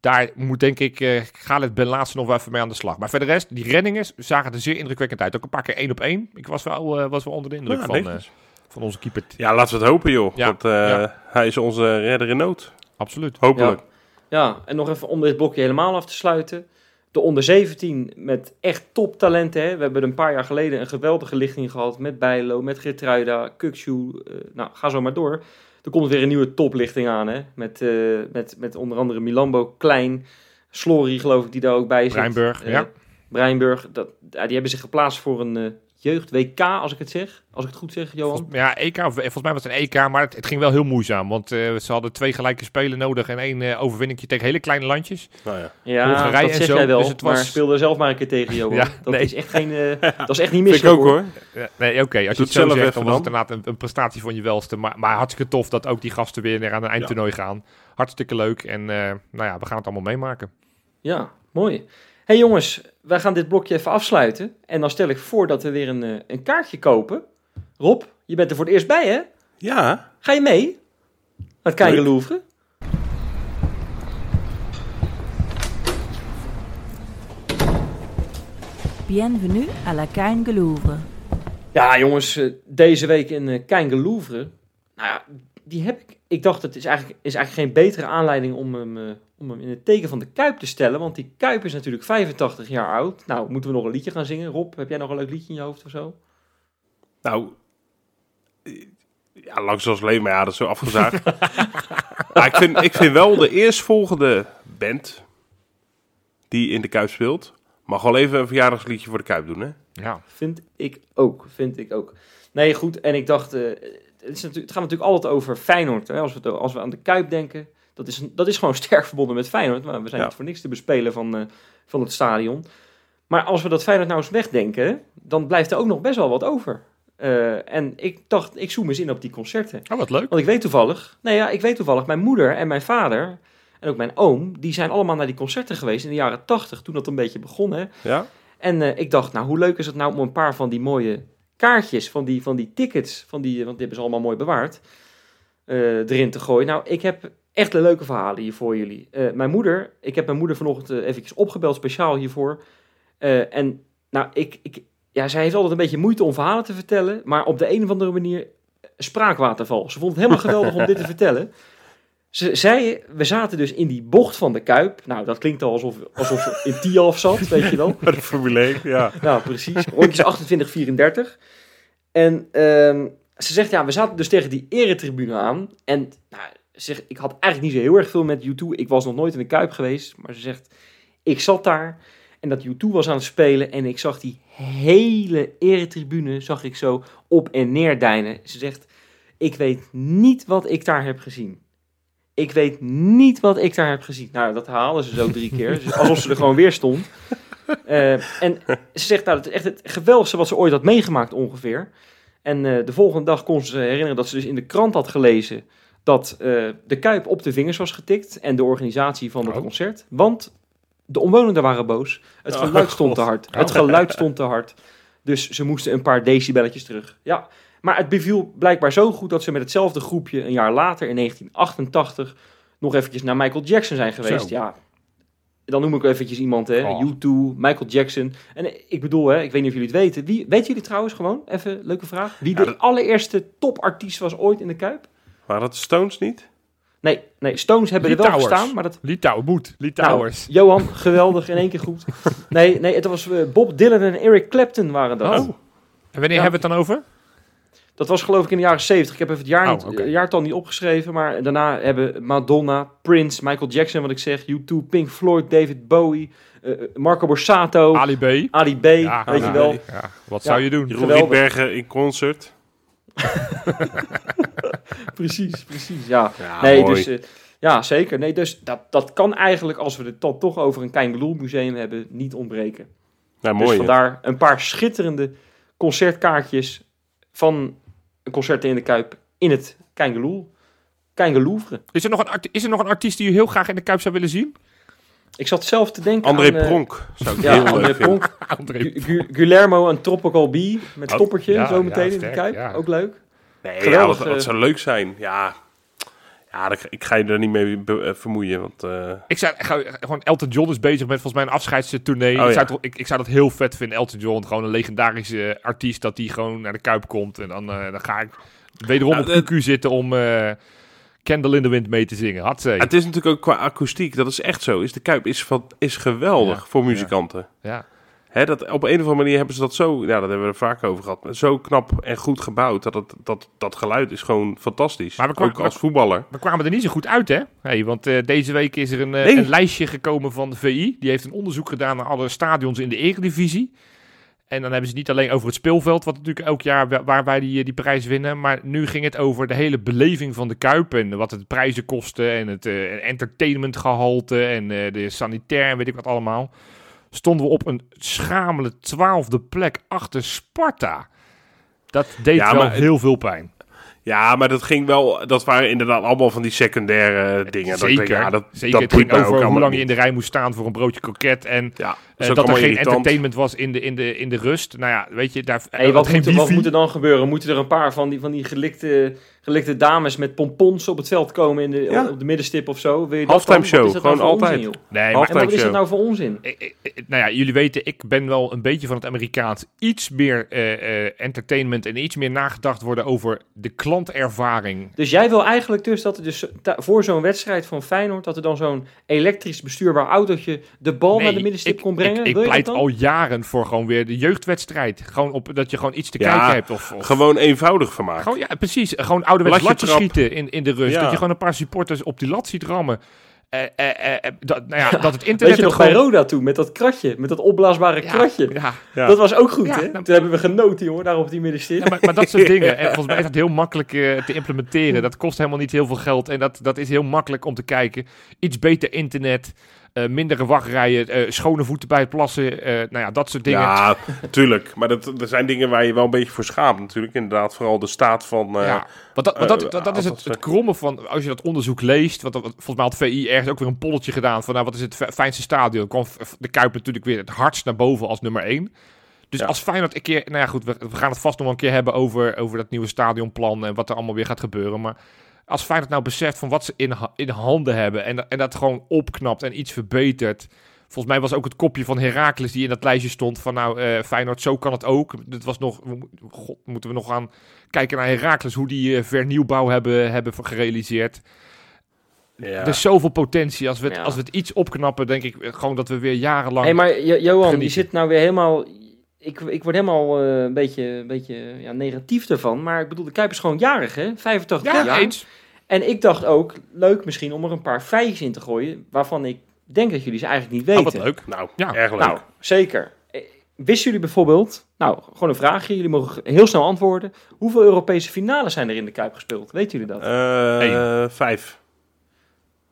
daar moet denk ik eh Galet Ben Laatste nog wel even mee aan de slag. Maar verder rest, die reddingen zagen er zeer indrukwekkend uit. Ook een paar keer één op één. Ik was wel, eh, was wel onder de indruk Ja, van, eh, netjes. van onze keeper. Ja, laten we het hopen, joh. Ja, Want eh, ja. hij is onze redder in nood. Absoluut. Hopelijk. Ja, en nog even om dit blokje helemaal af te sluiten. De onder 17 met echt toptalenten. Hè. We hebben een paar jaar geleden een geweldige lichting gehad met Bijlo, met Gertruida, Kukshu. eh, nou, ga zo maar door. Er komt weer een nieuwe toplichting aan. Hè. Met, eh, met, met onder andere Milambo, Klein, Slory geloof ik die daar ook bij zit. Breinburg, Eh, ja. Breinburg, dat, ja, die hebben zich geplaatst voor een eh, jeugd-WK, als ik het zeg. Als ik het goed zeg, Johan. Volgens, ja, EK, of- volgens mij was het een EK, maar het, het ging wel heel moeizaam. Want eh, ze hadden twee gelijke spelen nodig en één eh overwinningje tegen hele kleine landjes. Nou ja. Ja, Hongarije dat en zeg zo, jij wel, dus het was- maar speel er zelf maar een keer tegen, Johan. Ja, dat, nee. is echt geen, eh, dat is echt niet Vind ik ook hoor. Ja, nee, oké, als je het zelf zegt, dan was het inderdaad een, een prestatie van je welste. Maar, maar hartstikke tof dat ook die gasten weer aan een eindtoernooi gaan. Hartstikke leuk en eh, nou ja, we gaan het allemaal meemaken. Ja, mooi. hey jongens, wij gaan dit blokje even afsluiten. En dan stel ik voor dat we weer een, eh, een kaartje kopen. Rob, je bent er voor het eerst bij, hè? Ja, Ga je mee? Naar het. Louvre? Bienvenue à la Kein Louvre. Ja, jongens, eh, deze week in uh, Kleine Louvre. Nou ja, die heb ik. Ik dacht, het is eigenlijk, is eigenlijk geen betere aanleiding om hem, eh, om hem in het teken van de Kuip te stellen. Want die Kuip is natuurlijk 85 jaar oud. Nou, moeten we nog een liedje gaan zingen? Rob, heb jij nog een leuk liedje in je hoofd of zo? nou... Ja, lang zoals leven, maar ja, dat is zo afgezaagd. maar ik vind, ik vind wel de eerstvolgende band die in de Kuip speelt... mag wel even een verjaardagsliedje voor de Kuip doen, hè? Ja, Vind ik ook, vind ik ook. Nee, goed, en ik dacht, eh, het, is natuurlijk, het gaat natuurlijk altijd over Feyenoord. Hè? Als, we, het- als we aan de Kuip denken, dat is, dat is gewoon sterk verbonden met Feyenoord. Maar we zijn Ja. niet voor niks te bespelen van, eh, van het stadion. Maar als we dat Feyenoord nou eens wegdenken, dan blijft er ook nog best wel wat over. Eh, en ik dacht, ik zoom eens in op die concerten. oh, wat leuk. Want ik weet toevallig, nee ja, ik weet toevallig, mijn moeder en mijn vader en ook mijn oom, die zijn allemaal naar die concerten geweest in de jaren tachtig, toen dat een beetje begon. Hè? Ja? En eh, ik dacht, nou, hoe leuk is het nou om een paar van die mooie kaartjes, van die, van die tickets, van die, want die hebben ze allemaal mooi bewaard, eh, erin te gooien. Nou, ik heb echt een leuke verhalen hier voor jullie. Eh, mijn moeder, ik heb mijn moeder vanochtend uh, eventjes opgebeld, speciaal hiervoor. Eh, en nou, ik, ik, ja, zij heeft altijd een beetje moeite om verhalen te vertellen, maar op de een of andere manier spraakwaterval. Ze vond het helemaal geweldig om dit te vertellen. Ze zei, we zaten dus in die bocht van de Kuip. Nou, dat klinkt al alsof, alsof ze in Tialf zat, weet je wel. Bij de Formule 1, ja. Nou, precies. Rondjes 28, 34. En ehm, ze zegt, ja, we zaten dus tegen die eretribune aan. En nou, ze zegt, ik had eigenlijk niet zo heel erg veel met U2. Ik was nog nooit in de Kuip geweest. Maar ze zegt, ik zat daar en dat U2 was aan het spelen. En ik zag die hele eretribune, zag ik zo op en neer deinen. Ze zegt, ik weet niet wat ik daar heb gezien. Ik weet niet wat ik daar heb gezien. Nou, dat halen ze zo drie keer. Dus alsof ze er gewoon weer stond. Uh, en ze zegt, nou, dat is echt het geweldigste wat ze ooit had meegemaakt ongeveer. En uh, de volgende dag kon ze herinneren dat ze dus in de krant had gelezen... dat uh, de Kuip op de vingers was getikt en de organisatie van het oh. concert. Want de omwonenden waren boos. Het geluid oh, stond te hard. Oh. Het geluid stond te hard. Dus ze moesten een paar decibelletjes terug. Ja, maar het beviel blijkbaar zo goed dat ze met hetzelfde groepje een jaar later, in 1988, nog eventjes naar Michael Jackson zijn geweest. Zo. Ja, dan noem ik eventjes iemand, hè. Oh. U2, Michael Jackson. En ik bedoel, hè, ik weet niet of jullie het weten. Wie, weten jullie trouwens gewoon, even leuke vraag, wie ja, de dat... allereerste topartiest was ooit in de Kuip? Waren dat Stones niet? Nee, nee, Stones hebben Lee er wel Towers. gestaan, maar dat... Moet. Lee Towers. Nou, Johan, geweldig, in één keer goed. Nee, nee, het was uh, Bob Dylan en Eric Clapton waren dat. Oh. En wanneer ja. hebben we het dan over? Dat was geloof ik in de jaren 70. Ik heb even het jaar Oh, niet, oké. jaartal niet opgeschreven. Maar daarna hebben Madonna, Prince, Michael Jackson, wat ik zeg, U2, Pink Floyd, David Bowie, eh, Marco Borsato, Ali, Ali B. B, Ja, weet je Ali wel. B. Ja, wat Ja. zou je doen? Jeroen. Rietbergen in concert. precies, precies, ja. Ja, nee, mooi. dus, eh, ja, zeker. Nee, dus dat, dat kan eigenlijk, als we het dan toch over een Kein museum hebben, niet ontbreken. Ja, dus mooi. hè? vandaar een paar schitterende concertkaartjes van een concert in de Kuip in het Keingeloel. Keingelouvre. Is er, nog een is er nog een artiest die je heel graag in de Kuip zou willen zien? Ik zat zelf te denken André aan... eh, Pronk zou ik Ja, heel André leuk vinden. Pronk. André. Gu- Gu- Guillermo en Tropical Bee met Oh, stoppertje ja, zo ja, meteen in de Kuip. ja. Ook leuk. Nee, ja, Geweldig, dat, dat eh. zou leuk zijn. Ja, ja ik ga je er niet mee eh, vermoeien. Want, eh, Ik zou ga- gewoon Elton John is bezig met volgens mij een afscheidstournee. Oh, ik, zou ja. ik, ik zou dat heel vet vinden. Elton John, gewoon een legendarische artiest, dat die gewoon naar de Kuip komt. En dan, eh, dan ga ik wederom op het- QQ zitten om eh Candle in the Wind mee te zingen. Hatzee. het is natuurlijk ook qua akoestiek, dat is echt zo. Is de Kuip is, van, is geweldig Ja, voor muzikanten. Ja. Hè, dat, op een of andere manier hebben ze dat zo, ja, dat hebben we er vaak over gehad, zo knap en goed gebouwd. Dat, het, dat, dat geluid is gewoon fantastisch. Maar we kwa- ook als voetballer. We kwamen er niet zo goed uit, hè? Hey, want eh, deze week is er een, eh, Nee. een lijstje gekomen van de VI. Die heeft een onderzoek gedaan naar alle stadions in de Eredivisie. En dan hebben ze niet alleen over het speelveld, wat natuurlijk elk jaar wa- waar wij die, eh, die prijs winnen. Maar nu ging het over de hele beleving van de Kuip. En wat het prijzen kosten en het eh, entertainmentgehalte en de sanitair en weet ik wat allemaal. Stonden we op een schamele twaalfde plek achter Sparta. Dat deed Ja, wel maar heel veel pijn. Ja, maar dat ging wel, dat waren inderdaad allemaal van die secundaire dingen. Dat ik Zeker. ja, dat, Zeker. dat het boeit ging over hoe lang je in de rij moest staan voor een broodje kroket. En Ja, eh, dat er geen irritant. entertainment was in de, in de, in de rust. Nou ja, weet je, daar Hey, eh, wat, geen moet er, wat moet er dan gebeuren? Moeten er een paar van die, van die gelikte, gelikte dames met pompons op het veld komen in de, Ja. op de middenstip of zo? Wil je dat Halftime show, Wat is dat nou gewoon voor altijd. onzin? Nee, maar, Half- En wat is show. het nou voor onzin? ik- ik- ik- nou ja, jullie weten, ik ben wel een beetje van het Amerikaans. Iets meer eh, eh, entertainment en iets meer nagedacht worden over de klantervaring. Dus jij wil eigenlijk dus dat er dus voor zo'n wedstrijd van Feyenoord... dat er dan zo'n elektrisch bestuurbaar autootje de bal naar de middenstip ik, kon brengen? Ik, ik wil pleit dat al jaren voor gewoon weer de jeugdwedstrijd. Gewoon op, dat je gewoon iets te Ja, kijken hebt. Of, of- Gewoon eenvoudig vermaakt. Gewoon, ja, precies. Gewoon ouderwets Latje schieten in, in de rust. Ja. Dat je gewoon een paar supporters op die lat ziet rammen. Eh, eh, eh, eh, dat, nou ja, dat het Weet internet je ook nog bij. Roda toen, met dat kratje, met dat opblaasbare Ja, kratje? Ja, Ja. Dat was ook goed, Ja, hè? nou- Toen hebben we genoten, jongen, daar op die middenstip. Ja, maar, maar dat soort dingen. En volgens mij is dat heel makkelijk eh, te implementeren. Dat kost helemaal niet heel veel geld. En dat, dat is heel makkelijk om te kijken. Iets beter internet. Eh, mindere wachtrijen, eh, schone voeten bij het plassen. eh, nou ja, dat soort dingen. Ja, tuurlijk. Maar dat, dat zijn dingen waar je wel een beetje voor schaamt natuurlijk. Inderdaad, vooral de staat van... ja, want dat, want dat, dat, dat is het, het kromme van, als je dat onderzoek leest, want dat- volgens mij had VI ergens ook weer een polletje gedaan van, nou, wat is het fi- fijnste stadion? Dan kwam de Kuip natuurlijk weer het hardst naar boven als nummer 1. Dus Ja. als Feyenoord een keer, nou ja goed, we, we gaan het vast nog wel een keer hebben over, over dat nieuwe stadionplan en wat er allemaal weer gaat gebeuren, maar als Feyenoord nou beseft van wat ze in, ha- in handen hebben en, en dat gewoon opknapt en iets verbetert. Volgens mij was ook het kopje van Heracles die in dat lijstje stond van nou eh, Feyenoord, zo kan het ook. Dit was nog, god, moeten we nog gaan kijken naar Heracles, hoe die eh, vernieuwbouw hebben, hebben gerealiseerd. ja. Er is zoveel potentie. Als we, het, Ja. als we het iets opknappen, denk ik gewoon dat we weer jarenlang... Hé, maar Jo- Johan, je genieten. zit nou weer helemaal... Ik, ik word helemaal eh, een beetje, een beetje ja, negatief ervan. Maar ik bedoel, de Kuip is gewoon jarig, hè? 85 ja, jaar. eens. En ik dacht ook, leuk misschien om er een paar feitjes in te gooien... waarvan ik denk dat jullie ze eigenlijk niet Oh, weten. wat leuk. Nou, Ja. erg leuk. Nou, zeker. Eh, Wisten jullie bijvoorbeeld... Nou, gewoon een vraagje. Jullie mogen heel snel antwoorden. Hoeveel Europese finales zijn er in de Kuip gespeeld? Weten jullie dat? Eh, vijf.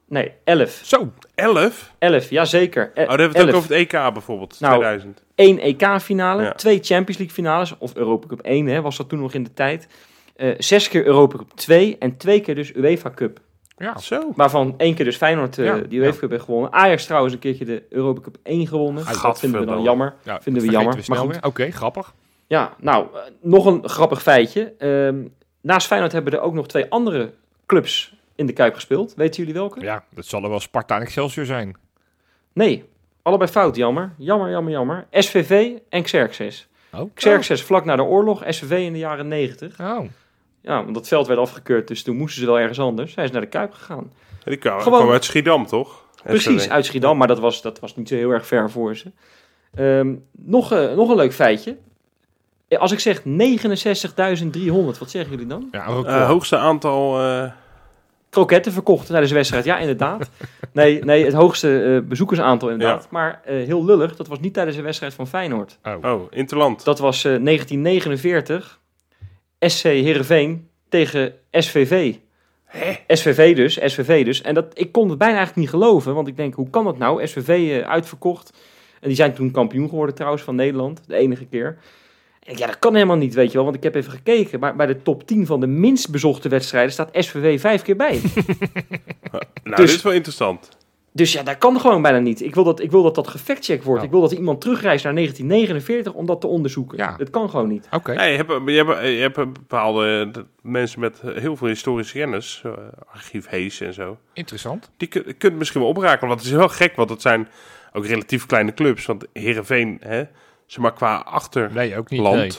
Nee, 11. Zo, Elf? 11, jazeker. Oh, dan hebben we het ook over het EK bijvoorbeeld, Nou, 2000. Eén EK-finale, Ja. twee Champions League finales, of Europa Cup 1 hè, was dat toen nog in de tijd. Eh, zes keer Europa Cup 2 en twee keer dus UEFA Cup. ja. Zo. Waarvan één keer dus Feyenoord eh, Ja, die UEFA ja. Cup heeft gewonnen. Ajax trouwens een keertje de Europa Cup 1 gewonnen. Ah, dat vinden we dan jammer. ja Vinden we jammer, We maar goed. Oké, grappig. Ja, nou, eh, nog een grappig feitje. Ehm, naast Feyenoord hebben er ook nog twee andere clubs in de Kuip gespeeld. Weten jullie welke? Ja, dat zal er wel Sparta en Excelsior zijn. Nee, allebei fout, jammer. Jammer, jammer, jammer. SVV en Xerxes. Oh. Xerxes vlak na de oorlog, SVV in de jaren 90. Oh. Ja, want dat veld werd afgekeurd, dus toen moesten ze wel ergens anders. Zij is naar de Kuip gegaan. Die kwam, Gewoon- uit Schiedam, toch? Precies, uit Schiedam, maar dat was, dat was niet zo heel erg ver voor ze. Ehm, nog, eh, nog een leuk feitje. Eh, Als ik zeg 69.300, wat zeggen jullie dan? Ja. Eh, hoogste aantal... eh, Kroketten verkocht tijdens de wedstrijd, ja inderdaad. Nee, nee het hoogste eh, bezoekersaantal inderdaad. Maar eh, heel lullig, dat was niet tijdens de wedstrijd van Feyenoord. oh. oh, Interland. Dat was eh, 1949, SC Heerenveen tegen SVV. SVV dus, SVV dus. En dat, ik kon het bijna eigenlijk niet geloven, want ik denk, hoe kan dat nou? SVV eh, uitverkocht. En die zijn toen kampioen geworden trouwens van Nederland, de enige keer. Ja, dat kan helemaal niet, weet je wel, want ik heb even gekeken. Maar bij de top 10 van de minst bezochte wedstrijden staat SVV vijf keer bij. Nou, dus- dit is wel interessant. dus ja, dat kan gewoon bijna niet. Ik wil dat ik wil dat, dat gefactcheckt wordt. Ja. Ik wil dat iemand terugreist naar 1949 om dat te onderzoeken. Ja. Dat kan gewoon niet. Oké. Nee, je, hebt, je, hebt, je hebt bepaalde mensen met heel veel historische kennis. eh, archief Hees en zo. Interessant. Die kun, kunt misschien wel oprakelen. Want het is wel gek, want het zijn ook relatief kleine clubs. Want Heerenveen, hè, ze maar qua achterland... Nee, ook niet. Nee.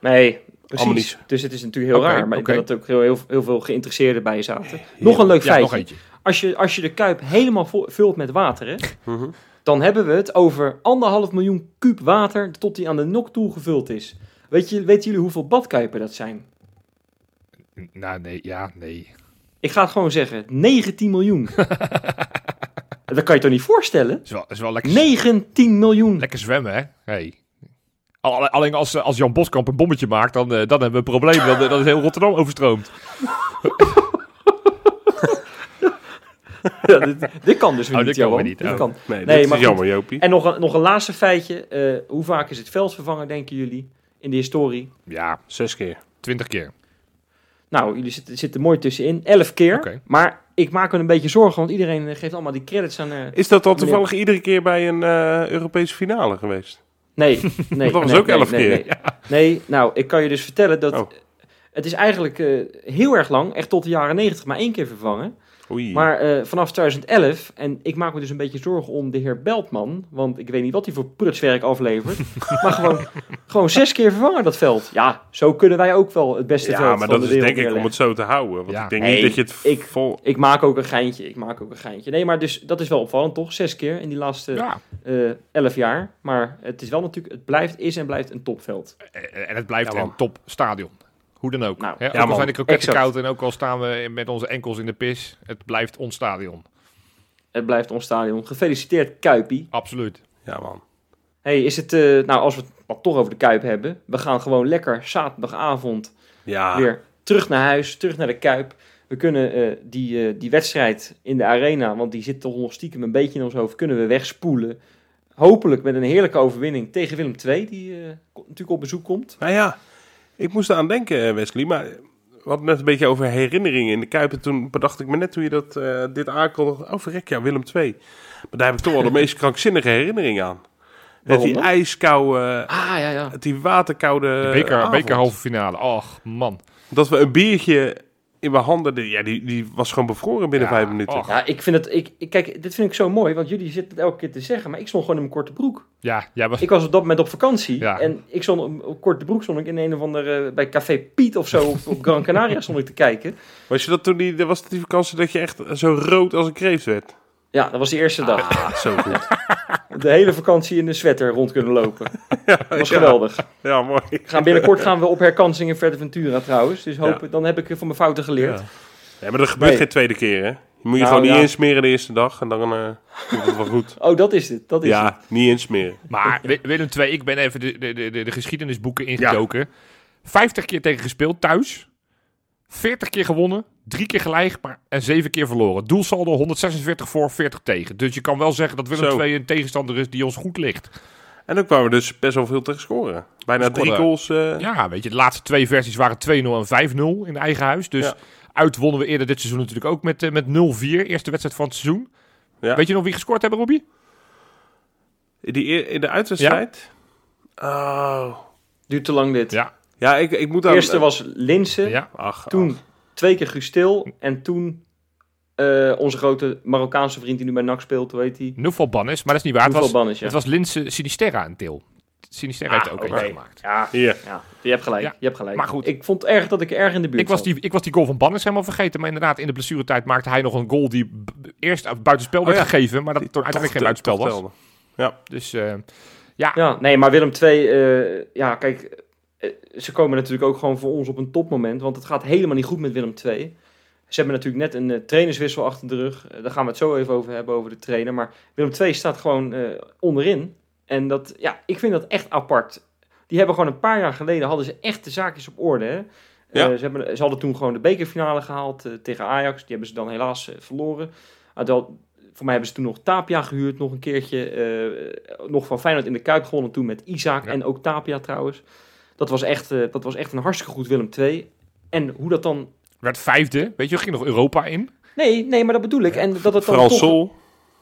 Nee, precies. Dus het is natuurlijk heel raar. Maar ik denk dat er ook heel, heel, heel veel geïnteresseerden bij zaten. Nog een leuk feitje. Als je, als je de kuip helemaal vult met water, hè, Mhm. dan hebben we het over anderhalf miljoen kuub water tot die aan de nok toe gevuld is. Weet je, weten jullie hoeveel badkuipen dat zijn? Nou, nee, ja, nee. Ik ga het gewoon zeggen. 19 miljoen. dat kan je toch niet voorstellen? Is wel, is wel lekker, 19 miljoen. lekker zwemmen, hè? Hey. Al- Alleen als, eh, als Jan Boskamp een bommetje maakt, dan, eh, dan hebben we een probleem. Dan, dan is heel Rotterdam overstroomd. Ja, dit, dit kan dus weer Oh, niet, dit kan Johan. niet, Dit oh. kan. Nee, Nee, dit maar is goed. jammer, Jopie. En nog een, nog een laatste feitje. Eh, hoe vaak is het veld vervangen, denken jullie, in de historie? Ja, Zes keer. twintig keer. Nou, jullie zitten, zitten mooi tussenin. Elf keer. Maar ik maak me een beetje zorgen, want iedereen eh, geeft allemaal die credits aan... eh, Is dat dan toevallig iedere keer bij een eh, Europese finale geweest? Nee, nee. dat was nee, ook elf nee, keer. Nee. Nee, nou, ik kan je dus vertellen dat... Oh. Het is eigenlijk eh, heel erg lang, echt tot de jaren 90, maar één keer vervangen. Oei. Maar eh, vanaf 2011, en ik maak me dus een beetje zorgen om de heer Beltman, want ik weet niet wat hij voor prutswerk aflevert, maar gewoon, gewoon zes keer vervangen dat veld. Ja, zo kunnen wij ook wel het beste ja, veld maar van dat de is denk ik om het zo te houden. Want Ja. ik denk niet dat je het ik- vol... Ik maak ook een geintje, ik maak ook een geintje. Nee, maar dus, dat is wel opvallend toch? Zes keer in die laatste Ja, eh, elf jaar. Maar het is wel natuurlijk, het blijft, is en blijft een topveld. eh, en het blijft Ja, een topstadion. Hoe dan ook. Nou, ook ja, zijn de kroketten Exact. koud en ook al staan we met onze enkels in de pis. Het blijft ons stadion. Het blijft ons stadion. Gefeliciteerd Kuipie. Absoluut. Ja, man. Hey, is het, eh, nou als we het wat toch over de Kuip hebben. We gaan gewoon lekker zaterdagavond Ja, weer terug naar huis, terug naar de Kuip. We kunnen eh, die, eh, die wedstrijd in de arena, want die zit toch nog stiekem een beetje in ons hoofd, kunnen we wegspoelen. Hopelijk met een heerlijke overwinning tegen Willem II, die eh, natuurlijk op bezoek komt. Nou ja, ik moest eraan denken, Wesley. Maar we hadden net een beetje over herinneringen in de Kuip. En toen bedacht ik me net hoe je dat, eh, dit aankondigde. Oh, verrek, ja, Willem II. Maar daar heb ik toch wel de meest krankzinnige herinnering aan. Met die ijskoude, Ah, ja, ja. die waterkoude De beker, avond. bekerhalve finale. Och, man. Dat we een biertje in mijn handen... de- Ja, die, die was gewoon bevroren binnen Ja, vijf minuten. och. Ja, ik vind het, ik, ik- kijk, dit vind ik zo mooi, want jullie zitten het elke keer te zeggen, maar ik stond gewoon in mijn korte broek. Ja, jij was... Ik was op dat moment op vakantie Ja. en ik stond op, op korte broek stond ik in een of andere, bij Café Piet of zo, op, op Gran Canaria stond ik te kijken. Was je dat toen die... Er was die vakantie dat je echt zo rood als een kreeft werd? Ja, dat was de eerste dag. Ah, zo goed. De hele vakantie in de sweater rond kunnen lopen. Dat was ja. geweldig. Ja, mooi. Gaan binnenkort gaan we op herkansing in Fuerteventura trouwens, dus hopen, dan heb ik van mijn fouten geleerd. Ja. Ja, maar dat gebeurt Nee. geen tweede keer, hè? Je moet je Nou, gewoon niet ja. insmeren de eerste dag en dan eh komt het wel goed. Oh, dat is het, dat is het. Ja, niet insmeren. Maar Wi- Willem II, ik ben even de, de, de, de, de geschiedenisboeken ingedoken. 50 keer tegen gespeeld thuis. 40 keer gewonnen. Drie keer gelijk maar, en zeven keer verloren. Doelsaldo 146 voor, 40 tegen. Dus je kan wel zeggen dat Willem. II een tegenstander is die ons goed ligt. En dan kwamen we dus best wel veel tegen scoren. Bijna We drie goals. eh, Ja, weet je, de laatste twee versies waren 2-0 en 5-0 in eigen huis. Dus Ja. uit wonnen we eerder dit seizoen natuurlijk ook met, eh, met 0-4. Eerste wedstrijd van het seizoen. Ja. Weet je nog wie gescoord hebben, Robbie? in, die, in de uitwedstrijd. Oh. Duurt te lang dit. Ja. Ja, ik, ik moet De aan... eerste was Linsen, ja. Ach, toen ach. Twee keer Gustil en toen eh, onze grote Marokkaanse vriend die nu bij NAC speelt, hoe heet die? Nufal Bannis, maar dat is niet waar. Het was, je? het was Linse Sinisterra in Til. Sinisterra heeft er ook eentje gemaakt. Ja, ja, je hebt gelijk. Ja, Je hebt gelijk. maar goed. Ik vond het erg dat ik erg in de buurt Ik was, die, ik was die goal van Bannis helemaal vergeten. Maar inderdaad, in de blessuretijd maakte hij nog een goal die eerst uit buitenspel werd Oh ja. gegeven. Maar dat Die toen uiteindelijk geen buitenspel was. telde. Dus eh, ja, Ja, nee, maar Willem II, eh, ja, kijk, ze komen natuurlijk ook gewoon voor ons op een topmoment, want het gaat helemaal niet goed met Willem II. Ze hebben natuurlijk net een eh, trainerswissel achter de rug. Eh, daar gaan we het zo even over hebben, over de trainer. Maar Willem II staat gewoon eh, onderin. En dat, ja, ik vind dat echt apart. Die hebben gewoon een paar jaar geleden, hadden ze echt de zaakjes op orde. Hè? Ja. Eh, ze, hebben, ze hadden toen gewoon de bekerfinale gehaald eh, tegen Ajax. Die hebben ze dan helaas eh, verloren. Ah, voor mij hebben ze toen nog Tapia gehuurd, nog een keertje. eh, nog van Feyenoord in de Kuip gewonnen toen met Isaac Ja. en ook Tapia trouwens. Dat was, echt, eh, dat was echt een hartstikke goed Willem II. En hoe dat dan... werd vijfde. Weet je, ging nog Europa in. Nee, nee, maar dat bedoel ik. En dat het dan Vooral toch... Sol.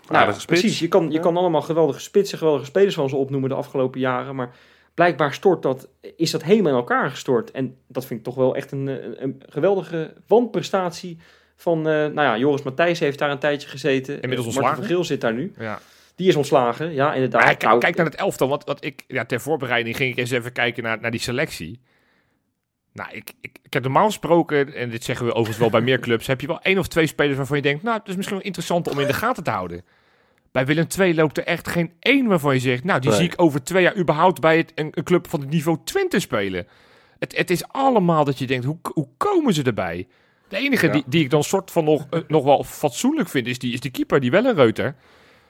Nou, spits. precies. Je kan, je kan allemaal geweldige spitsen, geweldige spelers van ze opnoemen de afgelopen jaren. Maar blijkbaar stort dat, is dat helemaal in elkaar gestort. En dat vind ik toch wel echt een, eh, een, een geweldige wanprestatie van... eh, nou ja, Joris Matthijs heeft daar een tijdje gezeten. Inmiddels ontslagen. Martin van Geel zit daar nu. Ja. Die is ontslagen, ja, inderdaad. Maar kijk, Nou, kijk naar het elftal. Want wat ik, ja, ter voorbereiding ging ik eens even kijken naar, naar die selectie. Nou, ik, ik, ik heb normaal gesproken, en dit zeggen we overigens wel bij meer clubs, heb je wel één of twee spelers waarvan je denkt, nou, het is misschien wel interessant om in de gaten te houden. Bij Willem II loopt er echt geen één waarvan je zegt, nou, die Nee. zie ik over twee jaar überhaupt bij het, een, een club van het niveau Twente spelen. Het, het is allemaal dat je denkt, hoe, hoe komen ze erbij? De enige Ja. die, die ik dan soort van nog, eh, nog wel fatsoenlijk vind, is die, is die keeper, die Wellenreuter.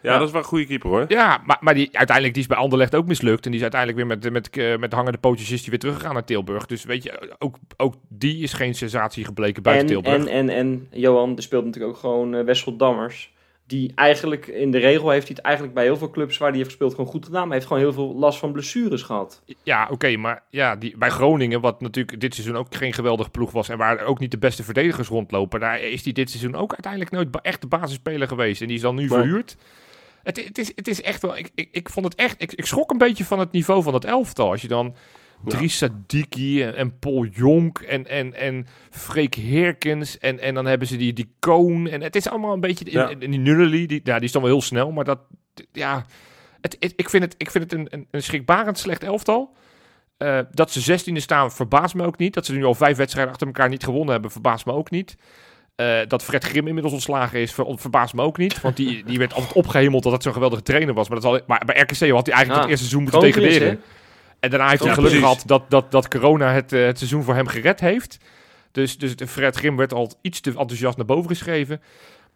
Ja, Ja. dat is wel een goede keeper hoor. Ja, maar, maar die, uiteindelijk die is bij Anderlecht ook mislukt. En die is uiteindelijk weer met, met, met, met hangende pootjes is die weer teruggegaan naar Tilburg. Dus weet je, ook, ook die is geen sensatie gebleken buiten en, Tilburg. en, en, en Johan, er speelt natuurlijk ook gewoon eh, Wessel Dammers. Die eigenlijk, in de regel heeft hij het eigenlijk bij heel veel clubs waar hij heeft gespeeld gewoon goed gedaan. Maar hij heeft gewoon heel veel last van blessures gehad. Ja, oké, maar ja, die, bij Groningen, wat natuurlijk dit seizoen ook geen geweldige ploeg was. En waar ook niet de beste verdedigers rondlopen. Daar is die dit seizoen ook uiteindelijk nooit echt de basisspeler geweest. En die is dan nu verhuurd. Het, het, is, het is echt wel, ik, ik, ik vond het echt, ik, ik schrok een beetje van het niveau van het elftal. Als je dan Ja. Dries Sadiki en, en Paul Jonk en, en, en Freek Herkens en, en dan hebben ze die, die Koon. En het is allemaal een beetje, Ja. die Nunnally, die, ja, die is dan wel heel snel, maar dat, ja, het, het- ik vind het, ik vind het een, een, een schrikbarend slecht elftal. Eh, dat ze zestiende staan verbaast me ook niet. Dat ze nu al vijf wedstrijden achter elkaar niet gewonnen hebben, verbaast me ook niet. Eh, dat Fred Grim inmiddels ontslagen is, ver, verbaast me ook niet. Want die, die werd altijd opgehemeld dat het zo'n geweldige trainer was. Maar, dat al, maar bij RKC had hij eigenlijk het eerste seizoen moeten degraderen. En daarna heeft hij Ja, geluk precies. gehad dat, dat, dat corona het, eh, het seizoen voor hem gered heeft. Dus, dus Fred Grim werd al iets te enthousiast naar boven geschreven.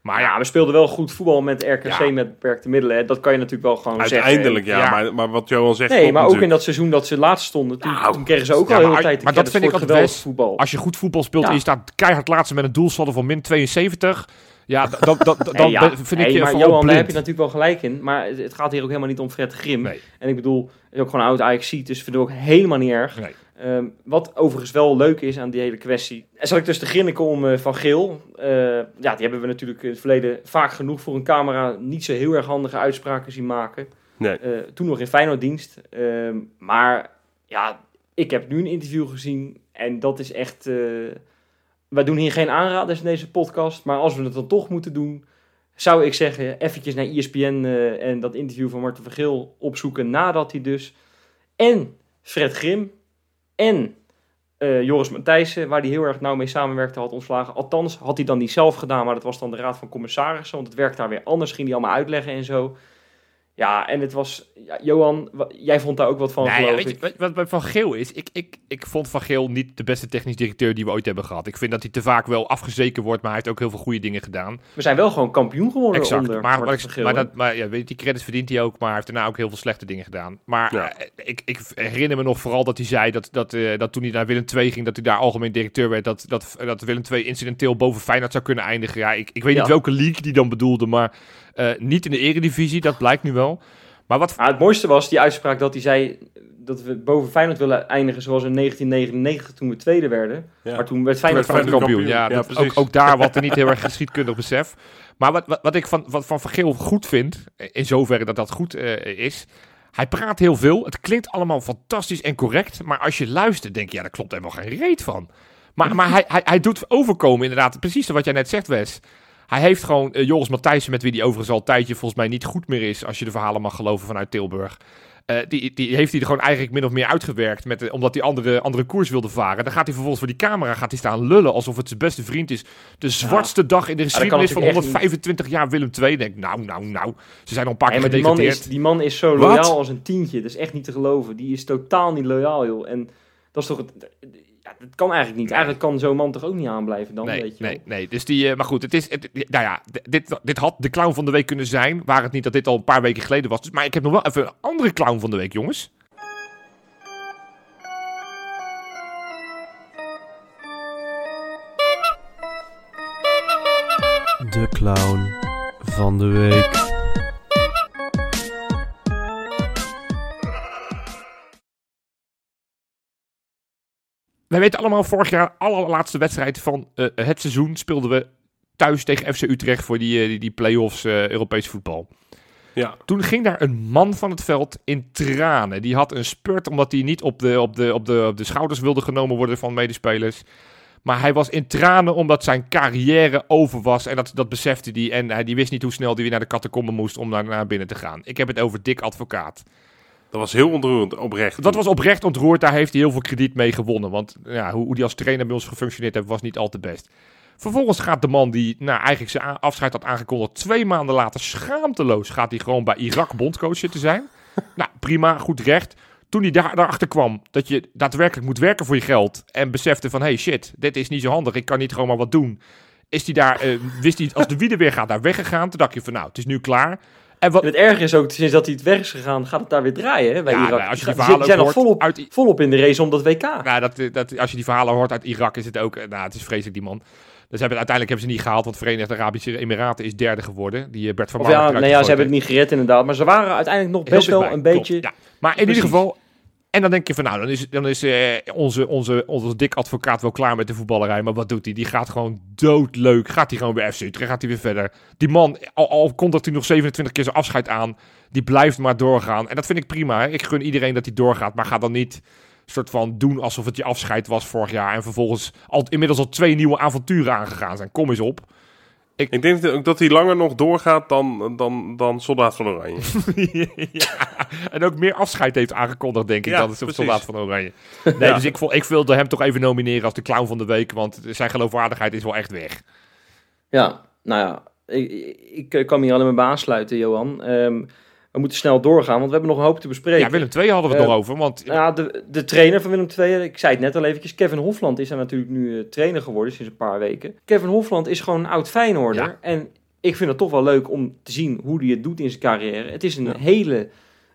Maar ja, ja, we speelden wel goed voetbal met RKC Ja. met beperkte middelen. hè. Dat kan je natuurlijk wel gewoon Uiteindelijk, zeggen. ja. Ja. Maar, maar wat Johan zegt Nee, maar ook in dat seizoen dat ze laatst stonden, toen, Nou, toen kregen ze ook ja, al heel de tijd de maar dat vind ik altijd best. voetbal. als je goed voetbal speelt Ja. en je staat keihard laatste met een doelsaldo van min 72... Ja, dan, Nee, vind ik je maar Johan, daar heb je natuurlijk wel gelijk in. Maar het, het gaat hier ook helemaal niet om Fred Grim. Nee. En ik bedoel, hij is ook gewoon een oud ajax dus vind ik ook helemaal niet erg. Ehm, wat overigens wel leuk is aan die hele kwestie. En zal ik dus te grinniken om eh, Van Geel. Eh, ja, die hebben we natuurlijk in het verleden vaak genoeg voor een camera niet zo heel erg handige uitspraken zien maken. Nee. Eh, toen nog in Feyenoorddienst. Ehm, maar ja, ik heb nu een interview gezien en dat is echt... eh wij doen hier geen aanraders in deze podcast, maar als we het dan toch moeten doen... zou ik zeggen, eventjes naar ESPN eh, en dat interview van Marten van Geel opzoeken... nadat hij dus en Fred Grim en eh, Joris Matthijssen, waar hij heel erg nauw mee samenwerkte, had ontslagen. Althans, had hij dan niet zelf gedaan, maar dat was dan de raad van commissarissen, want het werkt daar weer anders, ging hij allemaal uitleggen en zo. Ja, en het was, ja, Johan, jij vond daar ook wat van, Nee, ja, weet je, ik. wat- wat bij Van Geel is, ik, ik, ik vond Van Geel niet de beste technisch directeur die we ooit hebben gehad. Ik vind dat hij te vaak wel afgezeken wordt, maar hij heeft ook heel veel goede dingen gedaan. We zijn wel gewoon kampioen geworden Exact. onder Maar, maar, van ik, Geel, maar, dat, maar ja, weet je, die credits verdient hij ook, maar hij heeft daarna ook heel veel slechte dingen gedaan. Maar Ja. eh, ik, ik herinner me nog vooral dat hij zei dat, dat, eh, dat toen hij naar Willem II ging, dat hij daar algemeen directeur werd, dat, dat, dat Willem II incidenteel boven Feyenoord zou kunnen eindigen. Ja, ik, ik weet Ja. niet welke league die dan bedoelde, maar eh, niet in de eredivisie, dat blijkt nu wel. Maar wat, Maar het mooiste was die uitspraak dat hij zei dat we boven Feyenoord willen eindigen zoals in 1999 toen we tweede werden. Ja. Maar toen werd Feyenoord Feyenoord kampioen. kampioen. Ja, Ja, dat- ook, ook daar wat er niet heel erg geschiedkundig besef. Maar wat, wat, wat ik van, wat van Van Geel goed vind, in zoverre dat dat goed eh, is... Hij praat heel veel. Het klinkt allemaal fantastisch en correct. Maar als je luistert, denk je, ja, daar klopt helemaal geen reet van. Maar, maar hij, hij, hij doet overkomen, inderdaad, precies wat jij net zegt, Wes. Hij heeft gewoon eh, Joris Matthijssen, met wie die overigens al een tijdje volgens mij niet goed meer is, als je de verhalen mag geloven vanuit Tilburg. Eh, die, die heeft hij er gewoon eigenlijk min of meer uitgewerkt, met, de- omdat hij andere, andere koers wilde varen. Dan gaat hij vervolgens voor die camera gaat hij staan lullen, alsof het zijn beste vriend is. De zwartste dag in de geschiedenis van natuurlijk echt 125 jaar Willem II. Denk, nou, nou, nou. Ze zijn al een paar keer die man, is, die man is zo Wat? loyaal als een tientje. Dat is echt niet te geloven. Die is totaal niet loyaal, joh. En dat is toch het... Ja, dat kan eigenlijk niet. Nee. Eigenlijk kan zo'n man toch ook niet aanblijven dan, Nee, weet je nee, wel. nee. Dus die, eh, maar goed, het is, het, nou ja, dit, dit had de clown van de week kunnen zijn, waar het niet dat dit al een paar weken geleden was. Dus, maar ik heb nog wel even een andere clown van de week, jongens. De clown van de week. Wij weten allemaal, vorig jaar, allerlaatste wedstrijd van eh, het seizoen, speelden we thuis tegen FC Utrecht voor die, eh, die, die play-offs eh, Europees voetbal. Ja. Toen ging daar een man van het veld in tranen. Die had een spurt omdat hij niet op de, op de, op de, op de schouders wilde genomen worden van medespelers. Maar hij was in tranen omdat zijn carrière over was. En dat, dat besefte hij. En hij die wist niet hoe snel hij weer naar de catacomben moest om naar, naar binnen te gaan. Ik heb het over Dick Advocaat. Dat was heel ontroerend, oprecht. Dat was oprecht ontroerd. Daar heeft hij heel veel krediet mee gewonnen. Want ja, hoe, hoe die als trainer bij ons gefunctioneerd heeft, was niet al te best. Vervolgens gaat de man die nou, eigenlijk zijn afscheid had aangekondigd... twee maanden later schaamteloos gaat hij gewoon bij Irak bondcoach zitten zijn. nou, prima, goed recht. Toen hij daar, daarachter kwam dat je daadwerkelijk moet werken voor je geld... en besefte van, hey shit, dit is niet zo handig, ik kan niet gewoon maar wat doen... is hij daar, eh, wist hij als de wiede weer gaat, daar weggegaan. Toen dacht je van, nou, het is nu klaar... En wat, het erge is ook, sinds dat hij het weg is gegaan, gaat het daar weer draaien hè, bij ja, Irak. nou, als je die verhalen zijn ook nog volop, uit, volop in de race om dat WK. Nou, dat, dat, als je die verhalen hoort uit Irak, is het ook. eh, Nou, het is vreselijk, die man. Dus hebben, uiteindelijk hebben ze niet gehaald, want Verenigde Arabische Emiraten is derde geworden. Die eh, Bert van Marwijk ja, nee, ja, ze hebben het niet gered inderdaad. Maar ze waren uiteindelijk nog best wel een klopt, beetje... ja. Maar in ieder geval... En dan denk je van, nou, dan is, dan is eh, onze, onze, onze dik advocaat wel klaar met de voetballerij. Maar wat doet hij? Die gaat gewoon doodleuk. Gaat hij gewoon weer FC Utrecht, gaat hij weer verder. Die man, al, al kondigt hij nog 27 keer zijn afscheid aan, die blijft maar doorgaan. En dat vind ik prima. Ik gun iedereen dat hij doorgaat, maar ga dan niet soort van doen alsof het je afscheid was vorig jaar. En vervolgens al, inmiddels al twee nieuwe avonturen aangegaan zijn. Kom eens op. Ik denk dat- ook dat hij langer nog doorgaat dan, dan, dan Soldaat van Oranje. ja, en ook meer afscheid heeft aangekondigd, denk ik, Ja, dan het precies. soldaat van Oranje. Nee, Ja. dus ik, ik wilde hem toch even nomineren als de clown van de week, want zijn geloofwaardigheid is wel echt weg. Ja, nou ja, ik, ik, ik kan me hier alleen maar bij aansluiten, Johan. Ehm, we moeten snel doorgaan, want we hebben nog een hoop te bespreken. Ja, Willem II hadden we het Eh, nog over, want Ja, de, de trainer van Willem II, ik zei het net al eventjes, Kevin Hofland is daar natuurlijk nu eh, trainer geworden sinds een paar weken. Kevin Hofland is gewoon een oud Feyenoorder. Ja. En ik vind het toch wel leuk om te zien hoe hij het doet in zijn carrière. Het is een Ja. hele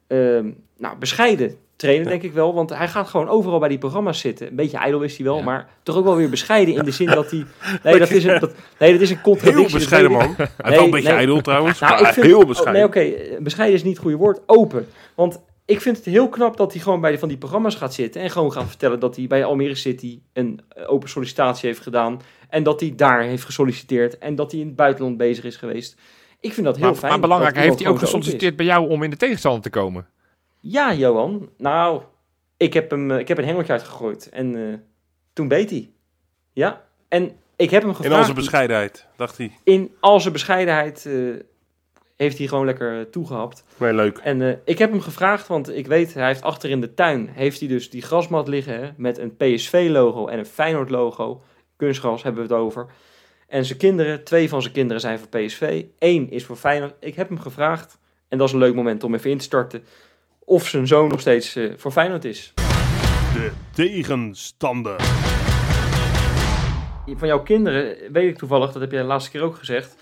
ehm, nou, bescheiden trainer, Ja. denk ik wel. Want hij gaat gewoon overal bij die programma's zitten. Een beetje ijdel is hij wel, Ja. maar toch ook wel weer bescheiden in de zin dat hij... Nee, dat is een, dat, nee, dat is een contradictie. Heel bescheiden man. Hij is Nee, wel een beetje nee. ijdel trouwens, Nou, maar ik vind, heel oh, bescheiden. nee, oké, eh, bescheiden is niet het goede woord. Open. Want ik vind het heel knap dat hij gewoon bij van die programma's gaat zitten en gewoon gaat vertellen dat hij bij Almere City een eh, open sollicitatie heeft gedaan. En dat hij daar heeft gesolliciteerd en dat hij in het buitenland bezig is geweest. Ik vind dat heel Maar, fijn. maar belangrijk, heeft hij ook gesolliciteerd bij jou om in de tegenstander te komen? Ja, Johan. Nou, ik heb, hem, eh, ik heb een hengeltje uitgegooid en eh, toen beet hij. Ja, en ik heb hem In gevraagd... onze bescheidenheid, dacht hij. in al zijn bescheidenheid eh, heeft hij gewoon lekker eh, toegehapt. Nee, leuk. En ik heb hem gevraagd, want ik weet, hij heeft achter in de tuin, heeft hij dus die grasmat liggen hè, met een PSV-logo en een Feyenoord-logo. Kunstgras hebben we het over. En zijn kinderen, twee van zijn kinderen zijn voor PSV. Eén is voor Feyenoord. Ik heb hem gevraagd, en dat is een leuk moment om even in te starten, of zijn zoon nog steeds eh, voor Feyenoord is. De tegenstander. Van jouw kinderen weet ik toevallig, dat heb jij de laatste keer ook gezegd,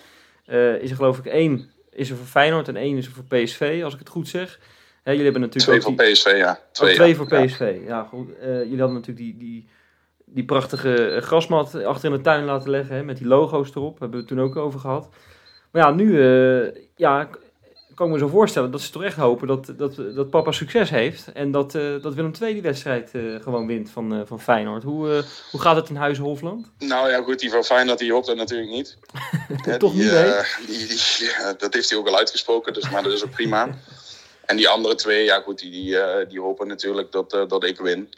eh, is er geloof ik één is er voor Feyenoord en één is er voor PSV, als ik het goed zeg. Hè, jullie hebben natuurlijk Twee ook voor die- PSV, ja. Oh, Twee, twee ja. voor Ja. PSV. Ja, goed. Eh, jullie hadden natuurlijk die, die, die prachtige grasmat achter in de tuin laten leggen. Hè, met die logo's erop. Hebben we het toen ook over gehad. Maar ja, nu eh, ja, kan ik me zo voorstellen dat ze toch echt hopen dat, dat, dat papa succes heeft. En dat, eh, dat Willem II die wedstrijd eh, gewoon wint van, eh, van Feyenoord. Hoe, hoe gaat het in Huizen Hofland? Nou ja, goed, die van Feyenoord die hoopt dat natuurlijk niet. Toch die, niet, hè? die, die, ja, dat heeft hij ook al uitgesproken, dus, maar dat is ook prima. En die andere twee, ja goed, die, die, die hopen natuurlijk dat, dat ik win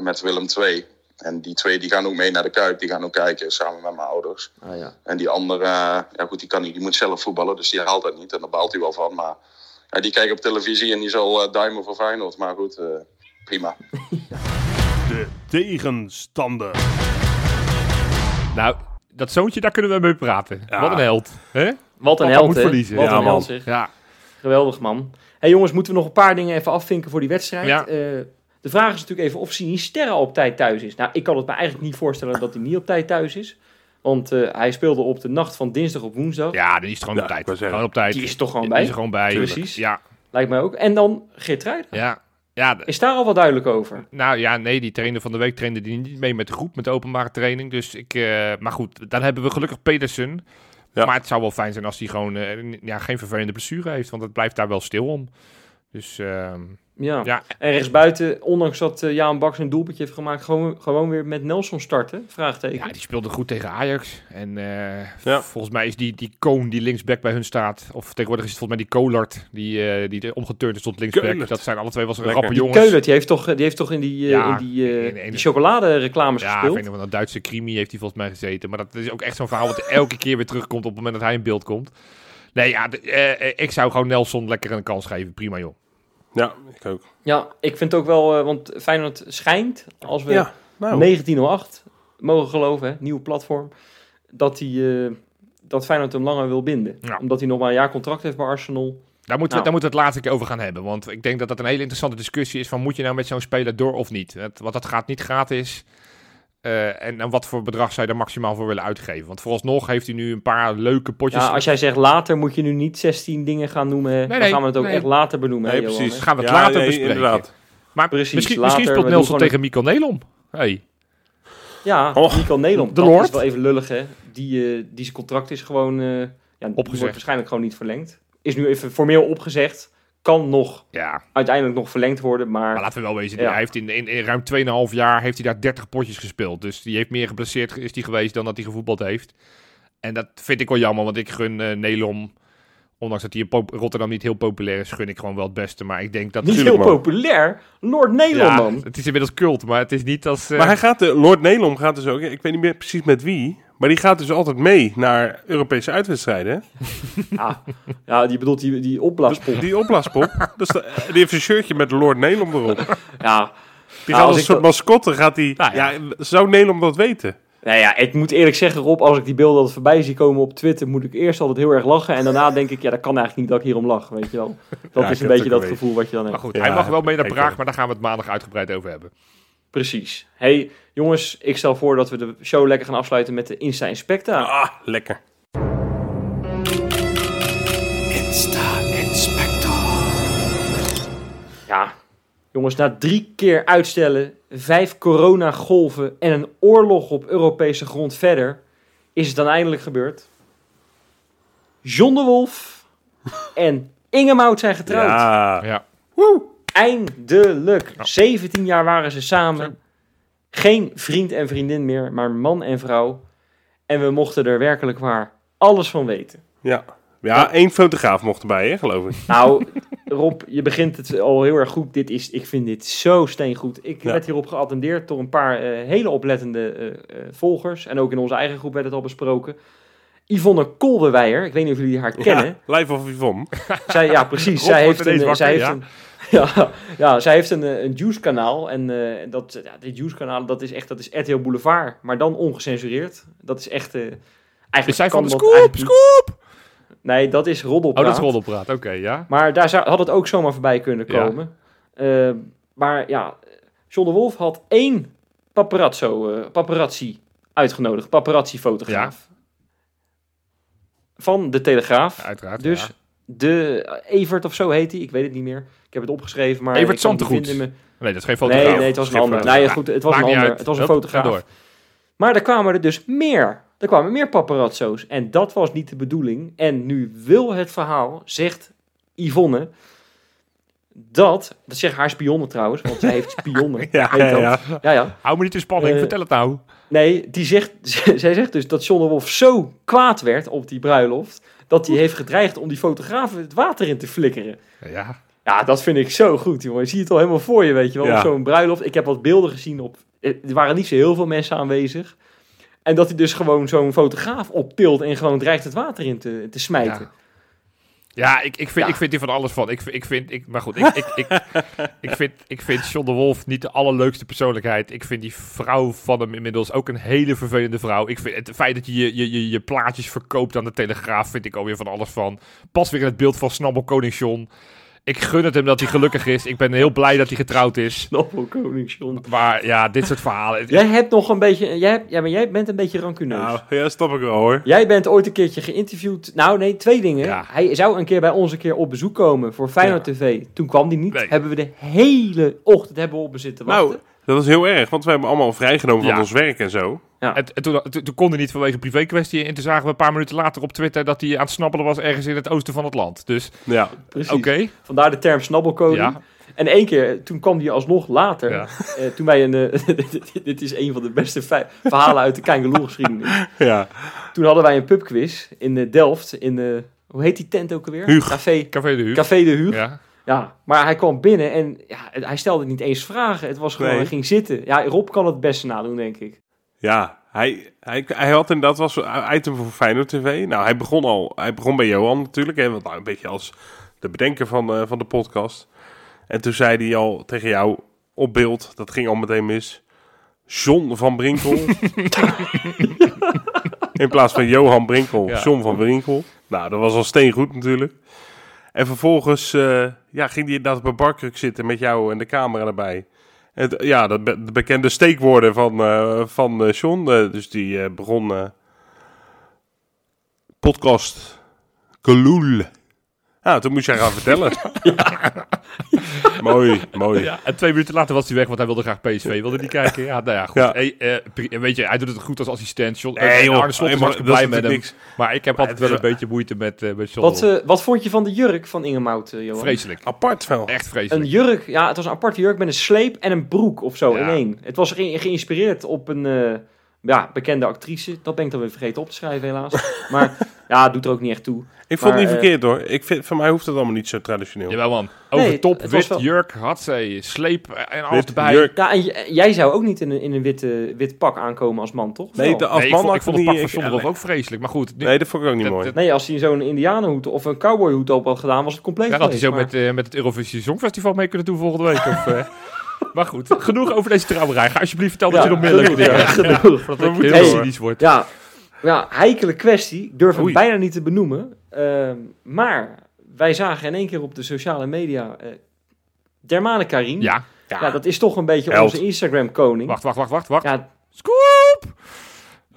met Willem II. En die twee die gaan ook mee naar de Kuip, die gaan ook kijken samen met mijn ouders. Ah, ja. En die andere, eh, ja goed, die kan niet, die moet zelf voetballen, dus die haalt dat niet. En daar baalt hij wel van, maar ja, die kijkt op televisie en die zal eh, duimen voor Feyenoord. Maar goed, eh, prima. De tegenstander. Nou, dat zoontje, daar kunnen we mee praten. Ja. Wat een held. Hè? Wat een held, moet hè? verliezen. Wat Ja, een man. held, zeg. Ja, Geweldig, man. hey, jongens, moeten we nog een paar dingen even afvinken voor die wedstrijd? Ja. Eh, de vraag is natuurlijk even of Sinisterra op tijd thuis is. Nou, ik kan het me eigenlijk niet voorstellen dat hij niet op tijd thuis is. Want eh, hij speelde op de nacht van dinsdag op woensdag. ja die is gewoon Ja, op tijd. Gewoon op tijd. Die is toch gewoon Die bij? is er gewoon bij. Precies. Ja, Lijkt mij ook. En dan Geertruiden. ja. Ja, Is daar al wat duidelijk over? nou ja, nee, die trainer van de week trainde die niet mee met de groep, met de openbare training. Dus ik, eh, maar goed, dan hebben we gelukkig Pedersen. Ja. Maar het zou wel fijn zijn als hij gewoon eh, ja, geen vervelende blessure heeft, want het blijft daar wel stil om. Dus ehm, Ja. ja, En rechtsbuiten, ondanks dat eh, Jaan Baks een doelpuntje heeft gemaakt, gewoon, gewoon weer met Nelson starten? Vraagteken. ja, die speelde goed tegen Ajax. En eh, Ja. volgens mij is die, die Koon die linksback bij hun staat, of tegenwoordig is het volgens mij die Kolart, die, eh die er omgeturnd is tot linksback. Keulert. Dat zijn alle twee wel zo'n Lekker. rappe Die jongens. Keulert, die heeft toch, die heeft toch in die, Ja, in die, in- in- die chocoladereclames Ja, ik gespeeld? nog wel, een Duitse crimi heeft hij volgens mij gezeten. Maar dat is ook echt zo'n verhaal wat elke keer weer terugkomt op het moment dat hij in beeld komt. Nee, ja, de- ik zou gewoon Nelson lekker een kans geven. Prima, joh. Ja, ik ook. Ja, ik vind ook wel, eh, want Feyenoord schijnt, als we Ja, nou. 1908 mogen geloven, hè, nieuwe platform, dat, hij, eh, dat Feyenoord hem langer wil binden. Ja. Omdat hij nog maar een jaar contract heeft bij Arsenal. Daar moeten, we, Nou. daar moeten we het laatste keer over gaan hebben. Want ik denk dat dat een hele interessante discussie is van moet je nou met zo'n speler door of niet? Het, want dat gaat niet gratis. Eh, en, en wat voor bedrag zou je daar maximaal voor willen uitgeven? Want vooralsnog heeft hij nu een paar leuke potjes. Ja, als jij zegt later, moet je nu niet 16 dingen gaan noemen. hè. Dan nee, gaan we het ook nee. echt later benoemen. Nee, hè, precies. Gaan we het Ja, later nee, bespreken. Inderdaad. Maar Precies, misschien, later, misschien speelt Nelson tegen Mikkel Nelom. Hey. Ja, Oh, Nico Nederland. de dat Lord. is wel even lullig, hè. Die, eh, die zijn contract is gewoon... eh, ja, die Opgezegd. wordt waarschijnlijk gewoon niet verlengd. Is nu even formeel opgezegd. Kan nog Ja, uiteindelijk nog verlengd worden, maar... Maar laten we wel wezen, Ja. hij heeft in, in, in ruim 2,5 jaar heeft hij daar 30 potjes gespeeld. Dus die heeft meer geblesseerd is die geweest dan dat hij gevoetbald heeft. En dat vind ik wel jammer, want ik gun eh Nelom, ondanks dat hij in Pop- Rotterdam niet heel populair is, gun ik gewoon wel het beste. Maar ik denk dat... Niet heel populair. Lord Nederland, ja, man. het is inmiddels cult, maar het is niet als... eh, Maar hij gaat, de, Lord Nelom gaat dus ook, ik weet niet meer precies met wie, maar die gaat dus altijd mee naar Europese uitwedstrijden. Ja, ja, die bedoelt die, die opblaaspomp. Die opblaaspop, dus de- die heeft een shirtje met Lord Nelom erop. Ja, Die Nou, gaat als een soort dat- mascotte, gaat die, Nou ja. ja. zou Nelom dat weten? nou ja, ik moet eerlijk zeggen, Rob, als ik die beelden altijd voorbij zie komen op Twitter, moet ik eerst altijd heel erg lachen. En daarna denk ik, ja, dat kan eigenlijk niet dat ik hierom lach, weet je wel. Dat Ja, is een beetje dat gevoel wat je dan hebt. maar goed, Ja, hij mag wel mee naar Praag, maar daar gaan we het maandag uitgebreid over hebben. Precies. hey, jongens, ik stel voor dat we de show lekker gaan afsluiten met de Insta Inspecta. Ah, lekker. Insta Inspector. Ja, jongens, na drie keer uitstellen, vijf coronagolven en een oorlog op Europese grond verder, is het dan eindelijk gebeurd. John de Wolf en Inge Mout zijn getrouwd. Ja. ja. Woe! Eindelijk. 17 jaar waren ze samen. Geen vriend en vriendin meer, maar man en vrouw. En we mochten er werkelijk waar alles van weten. ja. Ja, één fotograaf mocht erbij, hè, geloof ik. Nou, Rob, je begint het al heel erg goed. Dit is, ik vind dit zo steengoed. Ik Ja. werd hierop geattendeerd door een paar eh, hele oplettende eh, eh, volgers. En ook in onze eigen groep werd het al besproken. Yvonne Kolderweijer, ik weet niet of jullie haar kennen. Ja, live of Yvonne. Zij, ja, precies. Zij heeft een, zij heeft een, ja, ja, zij heeft een, eh, een Juice-kanaal. En eh, dat, ja, dit Juice-kanaal, dat is echt dat is RTL Boulevard. Maar dan ongecensureerd. Dat is echt... eh eigenlijk Is zij van de scoop? eigenlijk. Scoop! Nee, dat is Oh, roddelpraat. dat is roddelpraat. Oké, ja. Maar daar zou, had het ook zomaar voorbij kunnen Ja. komen. Maar ja, John de Wolf had één paparazzo, paparazzi uitgenodigd. Paparazzi-fotograaf. Van de Telegraaf. Uiteraard. Dus ja. De Evert of zo heet hij. Ik weet het niet meer. Ik heb het opgeschreven, maar... Evert Zantegoed. Nee, dat is geen fotograaf. Nee, nee, het was een ander. Nee, goed, het was Maakt een ander. Het was een Hup, fotograaf. Maar er kwamen er dus meer. Er kwamen meer paparazzo's. En dat was niet de bedoeling. En nu wil het verhaal, zegt Yvonne, dat... Dat zeggen haar spionnen trouwens, want zij heeft spionnen. Ja, ja. ja, ja. Hou me niet in spanning, Eh, vertel het nou. Nee, die zegt, zij zegt dus dat John de Wolf zo kwaad werd op die bruiloft... dat hij heeft gedreigd om die fotografen het water in te flikkeren. Ja, Ja, dat vind ik zo goed, jongen. Je ziet het al helemaal voor je, weet je wel. Ja. Op zo'n bruiloft. Ik heb wat beelden gezien op... Er waren niet zo heel veel mensen aanwezig. En dat hij dus gewoon zo'n fotograaf optilt en gewoon dreigt het water in te, te smijten. Ja. Ja, ik, ik, vind, Ja. ik vind hier van alles van. Ik, ik vind, ik, maar goed, ik, ik, ik, ik, vind, ik vind John de Wolf niet de allerleukste persoonlijkheid. Ik vind die vrouw van hem inmiddels ook een hele vervelende vrouw. Ik vind het feit dat je je, je, je, je plaatjes verkoopt aan de Telegraaf, vind ik alweer van alles van. Pas weer in het beeld van Snabbel Koning John. Ik gun het hem dat hij gelukkig is. Ik ben heel blij dat hij getrouwd is. Knoppel, koning John. Maar ja, dit soort verhalen. Jij hebt nog een beetje... Jij, hebt, ja, maar jij bent een beetje rancuneus. Nou, ja, snap ik wel hoor. Jij bent ooit een keertje geïnterviewd. Nou, nee, twee dingen. Ja. Hij zou een keer bij ons een keer op bezoek komen voor Feyenoord TV. Toen kwam die niet. Nee. Hebben we de hele ochtend hebben we op hem zitten wachten. Nou, dat was heel erg, want we hebben allemaal vrijgenomen van ons werk en zo. ja. En, en toen, toen, toen kon hij niet vanwege een privé-kwestie. En toen zagen we een paar minuten later op Twitter dat hij aan het snabbelen was ergens in het oosten van het land. Dus Ja, oké. Vandaar de term snabbelkoning. Ja. En één keer, toen kwam die alsnog later. Ja. eh, toen wij een... eh, dit is een van de beste verhalen uit de Kangaloo-geschiedenis. ja. Toen hadden wij een pubquiz in eh, Delft. In de... Hoe heet die tent ook alweer? Huug. Café, Café de Huur. Café de Huur. Ja. Ja. maar hij kwam binnen en ja, hij stelde niet eens vragen. Het was gewoon, Nee. hij ging zitten. Ja, Rob kan het beste nadoen, denk ik. Ja, hij, hij, hij had inderdaad was een item voor Feyenoord TV. Nou, hij begon al, hij begon bij Johan natuurlijk, hè, want nou, een beetje als de bedenker van, eh, van de podcast. En toen zei hij al tegen jou op beeld, dat ging al meteen mis. John van Brinkel. In plaats van Johan Brinkel, Ja. John van Brinkel. Nou, dat was al steengoed natuurlijk. En vervolgens eh, ja, ging hij inderdaad op een barkruk zitten met jou en de camera erbij. Het, ja, de, be- de bekende steekwoorden van, eh van eh, John. eh, dus die eh, begon eh, podcast geloel. Ja, toen moest jij gaan vertellen. mooi, mooi. Ja, en twee minuten later was hij weg, want hij wilde graag PSV. Wilde niet kijken. Ja, nou ja, goed. Ja. Hey, eh, pri- weet je, hij doet het goed als assistent. John, Nee, eh, joh. Arne Slot is hartstikke blij met hem. niks. Maar ik heb altijd wel een beetje moeite met, eh met John. Wat, eh, wat vond je van de jurk van Ingemout, eh, Johan? Vreselijk. Apart wel. Echt vreselijk. Een jurk, ja, het was een aparte jurk met een sleep en een broek of zo Ja. in één. Het was ge- geïnspireerd op een eh, ja, bekende actrice. Dat ben ik dan weer vergeten op te schrijven, helaas. maar ja, het doet er ook niet echt toe. Ik vond het niet eh, verkeerd hoor. Ik vind, voor mij hoeft het allemaal niet zo traditioneel. Jawel man. Over Nee, top, wit, wel- jurk, hatzee, sleep en alles Wit, erbij. jurk. Ja, en jij zou ook niet in een, in een witte, wit pak aankomen als man, toch? Nee, de, als Nee, ik man vond, had ik vond het pak van Zonderhof ja, ook vreselijk. Maar goed, nu, Nee, dat vond ik ook niet Dat- mooi. dat- Nee, als hij zo'n indianenhoed of een cowboyhoed op had gedaan, was het compleet daar had hij zo met, eh, met het Eurovisie Songfestival mee kunnen doen volgende week. Of, eh. maar goed, genoeg over deze trouwerij. Ga alsjeblieft vertellen dat Ja, je nog meer leuke genoeg, dingen ja, hebt. genoeg. Voordat het heel cynisch wordt. Ja, ja, heikele kwestie. Ik durf hem Oei. bijna niet te benoemen. Ehm, maar wij zagen in één keer op de sociale media eh Dermane Karim. Ja, Ja, dat is toch een beetje Held. onze Instagram-koning. wacht, wacht, wacht, wacht. wacht. Ja. Scoop!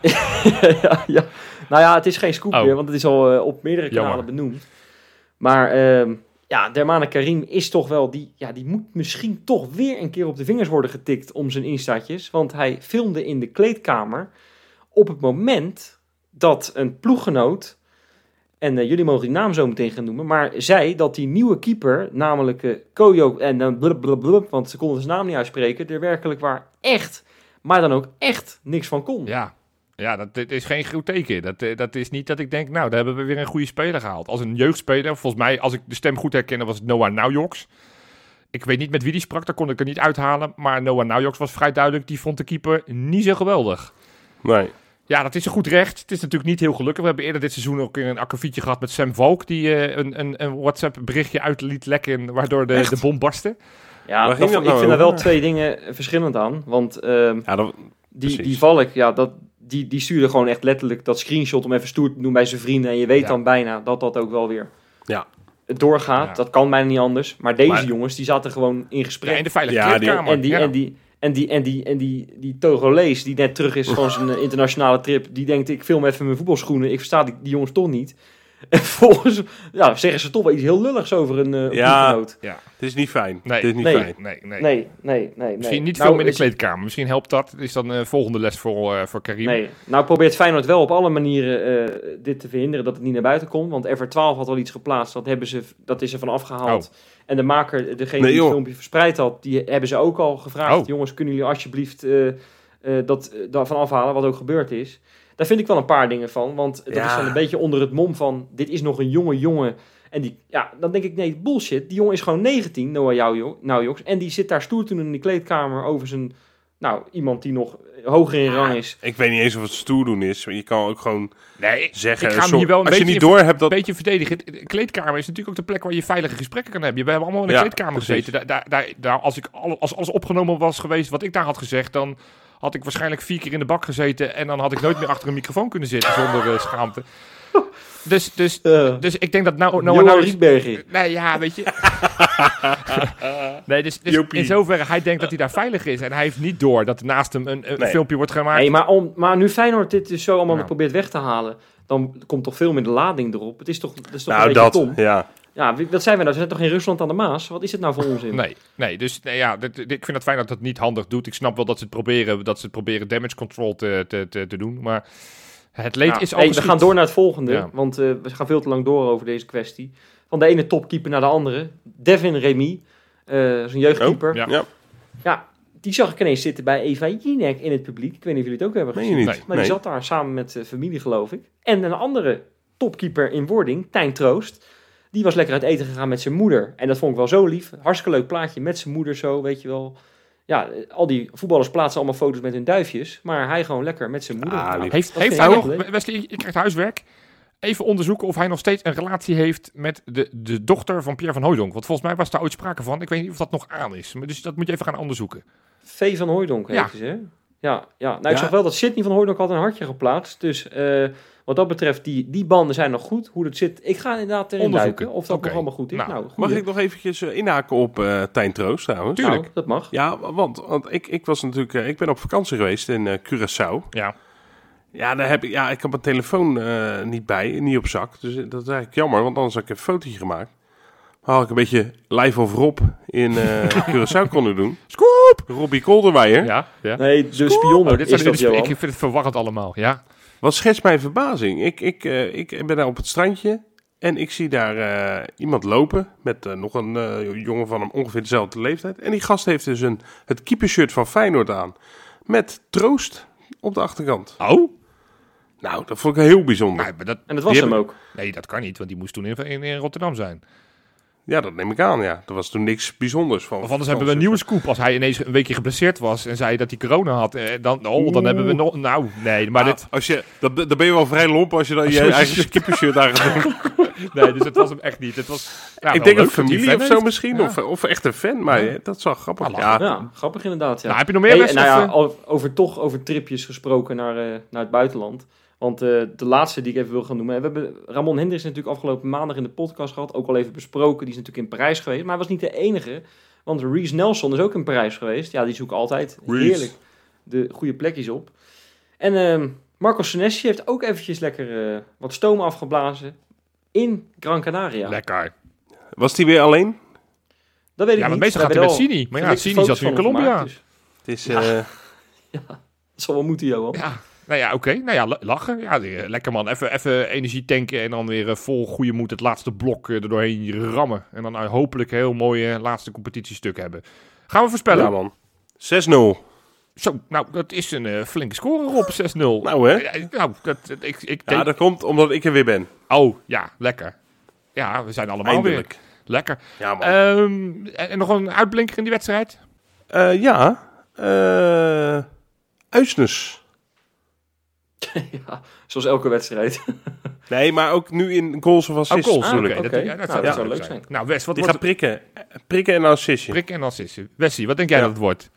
ja, ja. Nou ja, het is geen scoop Oh. meer, want het is al eh, op meerdere Jammer. kanalen benoemd. Maar ehm, ja, Dermane Karim is toch wel, die, ja, die moet misschien toch weer een keer op de vingers worden getikt om zijn instaatjes. Want hij filmde in de kleedkamer op het moment dat een ploeggenoot, en eh, jullie mogen die naam zo meteen gaan noemen, maar zei dat die nieuwe keeper, namelijk eh Koyo, en dan blablabla, want ze konden zijn naam niet uitspreken, er werkelijk waar echt, maar dan ook echt niks van kon. Ja, ja dat, dit is geen goed teken. Dat, eh, dat is niet dat ik denk, nou, daar hebben we weer een goede speler gehaald. Als een jeugdspeler, volgens mij, als ik de stem goed herkende, was het Noah Naujoks. Ik weet niet met wie die sprak, daar kon ik er niet uithalen. Maar Noah Naujoks was vrij duidelijk, die vond de keeper niet zo geweldig. Nee. Ja, dat is een goed recht. Het is natuurlijk niet heel gelukkig. We hebben eerder dit seizoen ook een akkefietje gehad met Sam Valk, die eh, een, een, een WhatsApp berichtje uit liet lekken, waardoor de, de bom barstte. Ja, Waar dat ging vond- dat ik nou vind daar wel twee dingen verschillend aan. Want ehm, Ja, dat, die, die Valk, ja, dat, die, die stuurde gewoon echt letterlijk dat screenshot om even stoer te doen bij zijn vrienden. En je weet Ja. dan bijna dat dat ook wel weer Ja. doorgaat. Ja. Dat kan bijna niet anders. Maar deze Maar- jongens, die zaten gewoon in Ja, gesprek. in de veilige Ja, die- en die, Ja. en die, en die, en die, en die, die Togolees die net terug is van zijn eh, internationale trip, die denkt ik film even mijn voetbalschoenen, ik versta die, die jongens toch niet. En volgens ja, zeggen ze toch wel iets heel lulligs over een eh Ja. Ja. het is niet fijn. Nee. Het is niet Nee. fijn. Nee, nee. Nee, nee, nee. Misschien niet Nou, veel in de kleedkamer. Misschien helpt dat. Is dan een volgende les voor, eh, voor Karim. Nee, nou probeert Feyenoord wel op alle manieren eh, dit te verhinderen dat het niet naar buiten komt. Want Ever 12 had al iets geplaatst, dat, hebben ze, dat is er van afgehaald. En de maker, degene Nee, die het filmpje verspreid had, die hebben ze ook al gevraagd. Oh. Jongens, kunnen jullie alsjeblieft eh, eh, dat eh, daarvan afhalen, wat ook gebeurd is. Daar vind ik wel een paar dingen van, want dat Ja. is dan een beetje onder het mom van, dit is nog een jonge jongen. En die, ja, dan denk ik, nee, bullshit. Die jongen is gewoon 19, Noah Naujoks. En die zit daar stoer toen in de kleedkamer over zijn, nou, iemand die nog hoger in rang is. Ik weet niet eens of het stoer doen is. maar Je kan ook gewoon Nee, zeggen. ik ga hem zo- hier wel een als je beetje niet door hebt een dat. beetje verdedigen. De kleedkamer is natuurlijk ook de plek waar je veilige gesprekken kan hebben. We hebben allemaal in de Ja, kleedkamer precies. gezeten. Daar, daar, daar, daar- als, ik alle, als alles opgenomen was geweest wat ik daar had gezegd, dan had ik waarschijnlijk vier keer in de bak gezeten en dan had ik nooit meer achter een microfoon kunnen zitten zonder eh, schaamte. Dus, dus, dus ik denk dat nou, nou, nou Rietbergen. Nee, ja, weet je. nee, dus, dus in zoverre, hij denkt dat hij daar veilig is. En hij heeft niet door dat er naast hem een, een Nee. filmpje wordt gemaakt. Nee, maar, om, maar nu Feyenoord dit dus zo allemaal Ja. probeert weg te halen, dan komt toch veel meer de lading erop. Het is toch, dat is toch Nou, een beetje dat. dom. Ja. Ja, wat zijn we nou? We zijn toch in Rusland aan de Maas? Wat is het nou voor onzin? Nee, nee dus nee, ja, dit, dit- ik vind het fijn dat het niet handig doet. Ik snap wel dat ze het proberen, dat ze het proberen damage control te, te, te, te doen. Maar het leed Ja, is al hey, we gaan door naar het volgende, Ja. want eh, we gaan veel te lang door over deze kwestie. Van de ene topkeeper naar de andere. Devin Remy, eh dat is een jeugdkeeper. Oh, Ja. Ja. Ja, die zag ik ineens zitten bij Eva Jinek in het publiek. Ik weet niet of jullie het ook hebben gezien. Nee. Maar die zat daar samen met eh, familie, geloof ik. En een andere topkeeper in wording, Tijn Troost. Die was lekker uit eten gegaan met zijn moeder. En dat vond ik wel zo lief. Hartstikke leuk plaatje met zijn moeder zo, weet je wel. Ja, al die voetballers plaatsen allemaal foto's met hun duifjes. Maar hij gewoon lekker met zijn moeder. Ah, Nou, lief. Heeft, heeft hij nog. Wesley, je krijgt huiswerk. Even onderzoeken of hij nog steeds een relatie heeft met de, de dochter van Pierre van Hooydonk. Want volgens mij was daar ooit sprake van. Ik weet niet of dat nog aan is. Maar Dus dat moet je even gaan onderzoeken. V van Hooijdonk heet Ja. ze, hè? Ja, ja. Nou, ik Ja. zag wel dat Sidney van Hooijdonk had een hartje geplaatst. Dus eh, wat dat betreft, die, die banden zijn nog goed. Hoe dat zit, ik ga inderdaad erin Onderzoeken. duiken. Of dat Oké. nog allemaal goed is. Nou, Nou, Mag ik nog eventjes eh, inhaken op eh Tijn Troost trouwens? Tuurlijk. Nou, dat mag. Ja, want, want ik, ik was natuurlijk, eh, ik ben op vakantie geweest in eh, Curaçao. Ja. Ja, daar heb ik, ja, ik heb mijn telefoon eh, niet bij, niet op zak. Dus dat is eigenlijk jammer, want anders had ik een fotootje gemaakt. Maar had ik een beetje live of Rob in eh Curaçao kunnen doen. Scoop! Robbie Kolderweijer. Ja, ja. Nee, de spionnen Oh, dit is dit ik vind het verwarrend allemaal. Ja. Wat schetst mijn verbazing? Ik, ik, eh, ik ben daar op het strandje en ik zie daar eh, iemand lopen met eh, nog een eh, jongen van hem ongeveer dezelfde leeftijd. En die gast heeft dus een, het keepershirt van Feyenoord aan met troost op de achterkant. Oh? Nou, dat vond ik heel bijzonder. Nee, maar dat, En dat was hem ook. nee, dat kan niet, want die moest toen in, in, in Rotterdam zijn. Ja, dat neem ik aan, ja. Er was toen niks bijzonders van. Of anders hebben we een nieuwe scoop. Als hij ineens een weekje geblesseerd was en zei dat hij corona had, eh, dan, oh, dan hebben we nog... Nou, nee, maar Maar dit... als je, dan, dan ben je wel vrij lomp als je dan Als je je- eigen keepershirt aan gaat doen. Nee, dus het was hem echt niet. Het was, ja, ik denk een familie of zo heeft. misschien. Ja. Of, of echt een fan, maar Ja. eh, dat is wel grappig. Ah, Ja, Ja, grappig inderdaad. Ja. Nou, heb je nog meer Hey, nou al- over, toch over tripjes gesproken naar, eh, naar het buitenland. Want eh, de laatste die ik even wil gaan noemen. We hebben Ramon Hendricks natuurlijk afgelopen maandag in de podcast gehad. Ook al even besproken. Die is natuurlijk in Parijs geweest. Maar hij was niet de enige. Want Reese Nelson is ook in Parijs geweest. Ja, die zoeken altijd Reece. heerlijk de goede plekjes op. En ehm, Marco Senesi heeft ook eventjes lekker eh, wat stoom afgeblazen in Gran Canaria. Lekker. Was die weer alleen? Dat weet ik Ja, niet. maar meestal gaat hij met Sini. Maar ja, Sini zat nu in Colombia. gemaakt, dus- Het is, Ja. eh, Dat zal wel moeten, Johan. Ja, nou ja, oké. Nou ja, la- lachen. Ja, eh, lekker man. Even, even energie tanken en dan weer eh, vol goede moed het laatste blok eh, er doorheen rammen. En dan hopelijk een heel mooi laatste competitiestuk hebben. Gaan we voorspellen? ja, man. 6-0. Zo, nou, dat is een flinke score op 6-0. Nou, hè? Ja, nou, dat, ik, ik Ja, denk... dat komt omdat ik er weer ben. Oh, ja, lekker. Ja, we zijn allemaal Eindelijk. weer. Lekker. Ja, man. Ehm, en, en nog een uitblinker in die wedstrijd? Ja. eh Uisnes. ja, zoals elke wedstrijd. Nee, maar ook nu in goals of assists Oh, goals. Ah, natuurlijk. dat, ja, dat Nou, zou, dat zou zou leuk zijn. Nou, Wes, wat Die wordt gaat prikken. Prikken en een assistje. Prik en assist. Wessie, wat denk jij Ja. dat het wordt?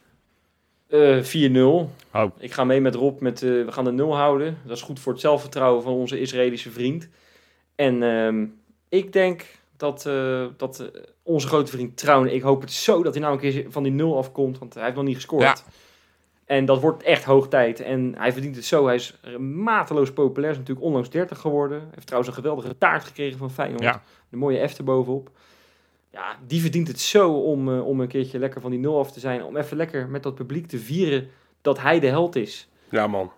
Eh 4-0. Oh. Ik ga mee met Rob. Met, eh, we gaan de 0 houden. Dat is goed voor het zelfvertrouwen van onze Israëlische vriend. En ehm, ik denk dat, eh, dat eh, onze grote vriend Trouwen... Ik hoop het zo dat hij nou een keer van die 0 afkomt. Want hij heeft nog niet gescoord. Ja. En dat wordt echt hoog tijd. En hij verdient het zo. Hij is mateloos populair. Is natuurlijk onlangs 30 geworden. Hij heeft trouwens een geweldige taart gekregen van Feyenoord. Ja. De mooie F erbovenop. Ja, die verdient het zo om, eh, om een keertje lekker van die 0 af te zijn. Om even lekker met dat publiek te vieren dat hij de held is. Ja, man.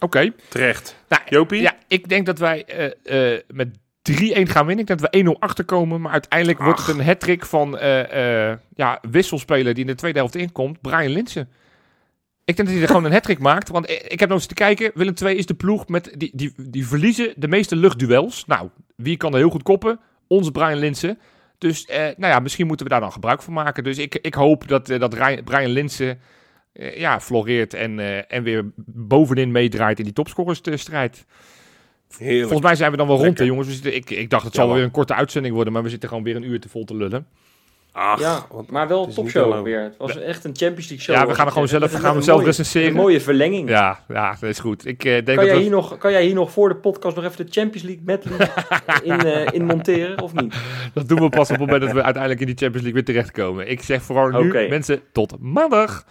Oké. Terecht. Nou, Jopie? Ja, ik denk dat wij eh, eh, met 3-1 gaan winnen. Ik denk dat we 1-0 achterkomen. Maar uiteindelijk wordt het een hat van eh, eh, ja, wisselspeler die in de tweede helft inkomt. Brian Linsen. Ik denk dat hij er gewoon een hat maakt. Want eh, ik heb nog eens te kijken. Willem II is de ploeg met die, die, die verliezen de meeste luchtduels. Nou, wie kan er heel goed koppen? Onze Brian Linsen. Dus eh, nou ja, misschien moeten we daar dan gebruik van maken. Dus ik, ik hoop dat, eh, dat Ryan- Brian Linsen eh, ja, floreert en, eh, en weer bovenin meedraait in die topscorersstrijd. Heerlijk. Volgens mij zijn we dan wel rond, hè, jongens. We zitten, ik, ik dacht het zal weer een korte uitzending worden, maar we zitten gewoon weer een uur te vol te lullen. Ach, ja, maar wel niet topshow weer. Het was echt een Champions League show. ja, we gaan er gewoon zelf, Met gaan we een zelf mooie- recenseren. Een mooie verlenging. Ja, ja, dat is goed. Ik eh, denk Kan, dat jij hier nog, kan jij hier nog voor de podcast nog even de Champions League medley in, eh, in monteren, of niet? dat doen we pas op het moment dat we uiteindelijk in die Champions League weer terechtkomen. Ik zeg vooral nu, mensen, tot maandag.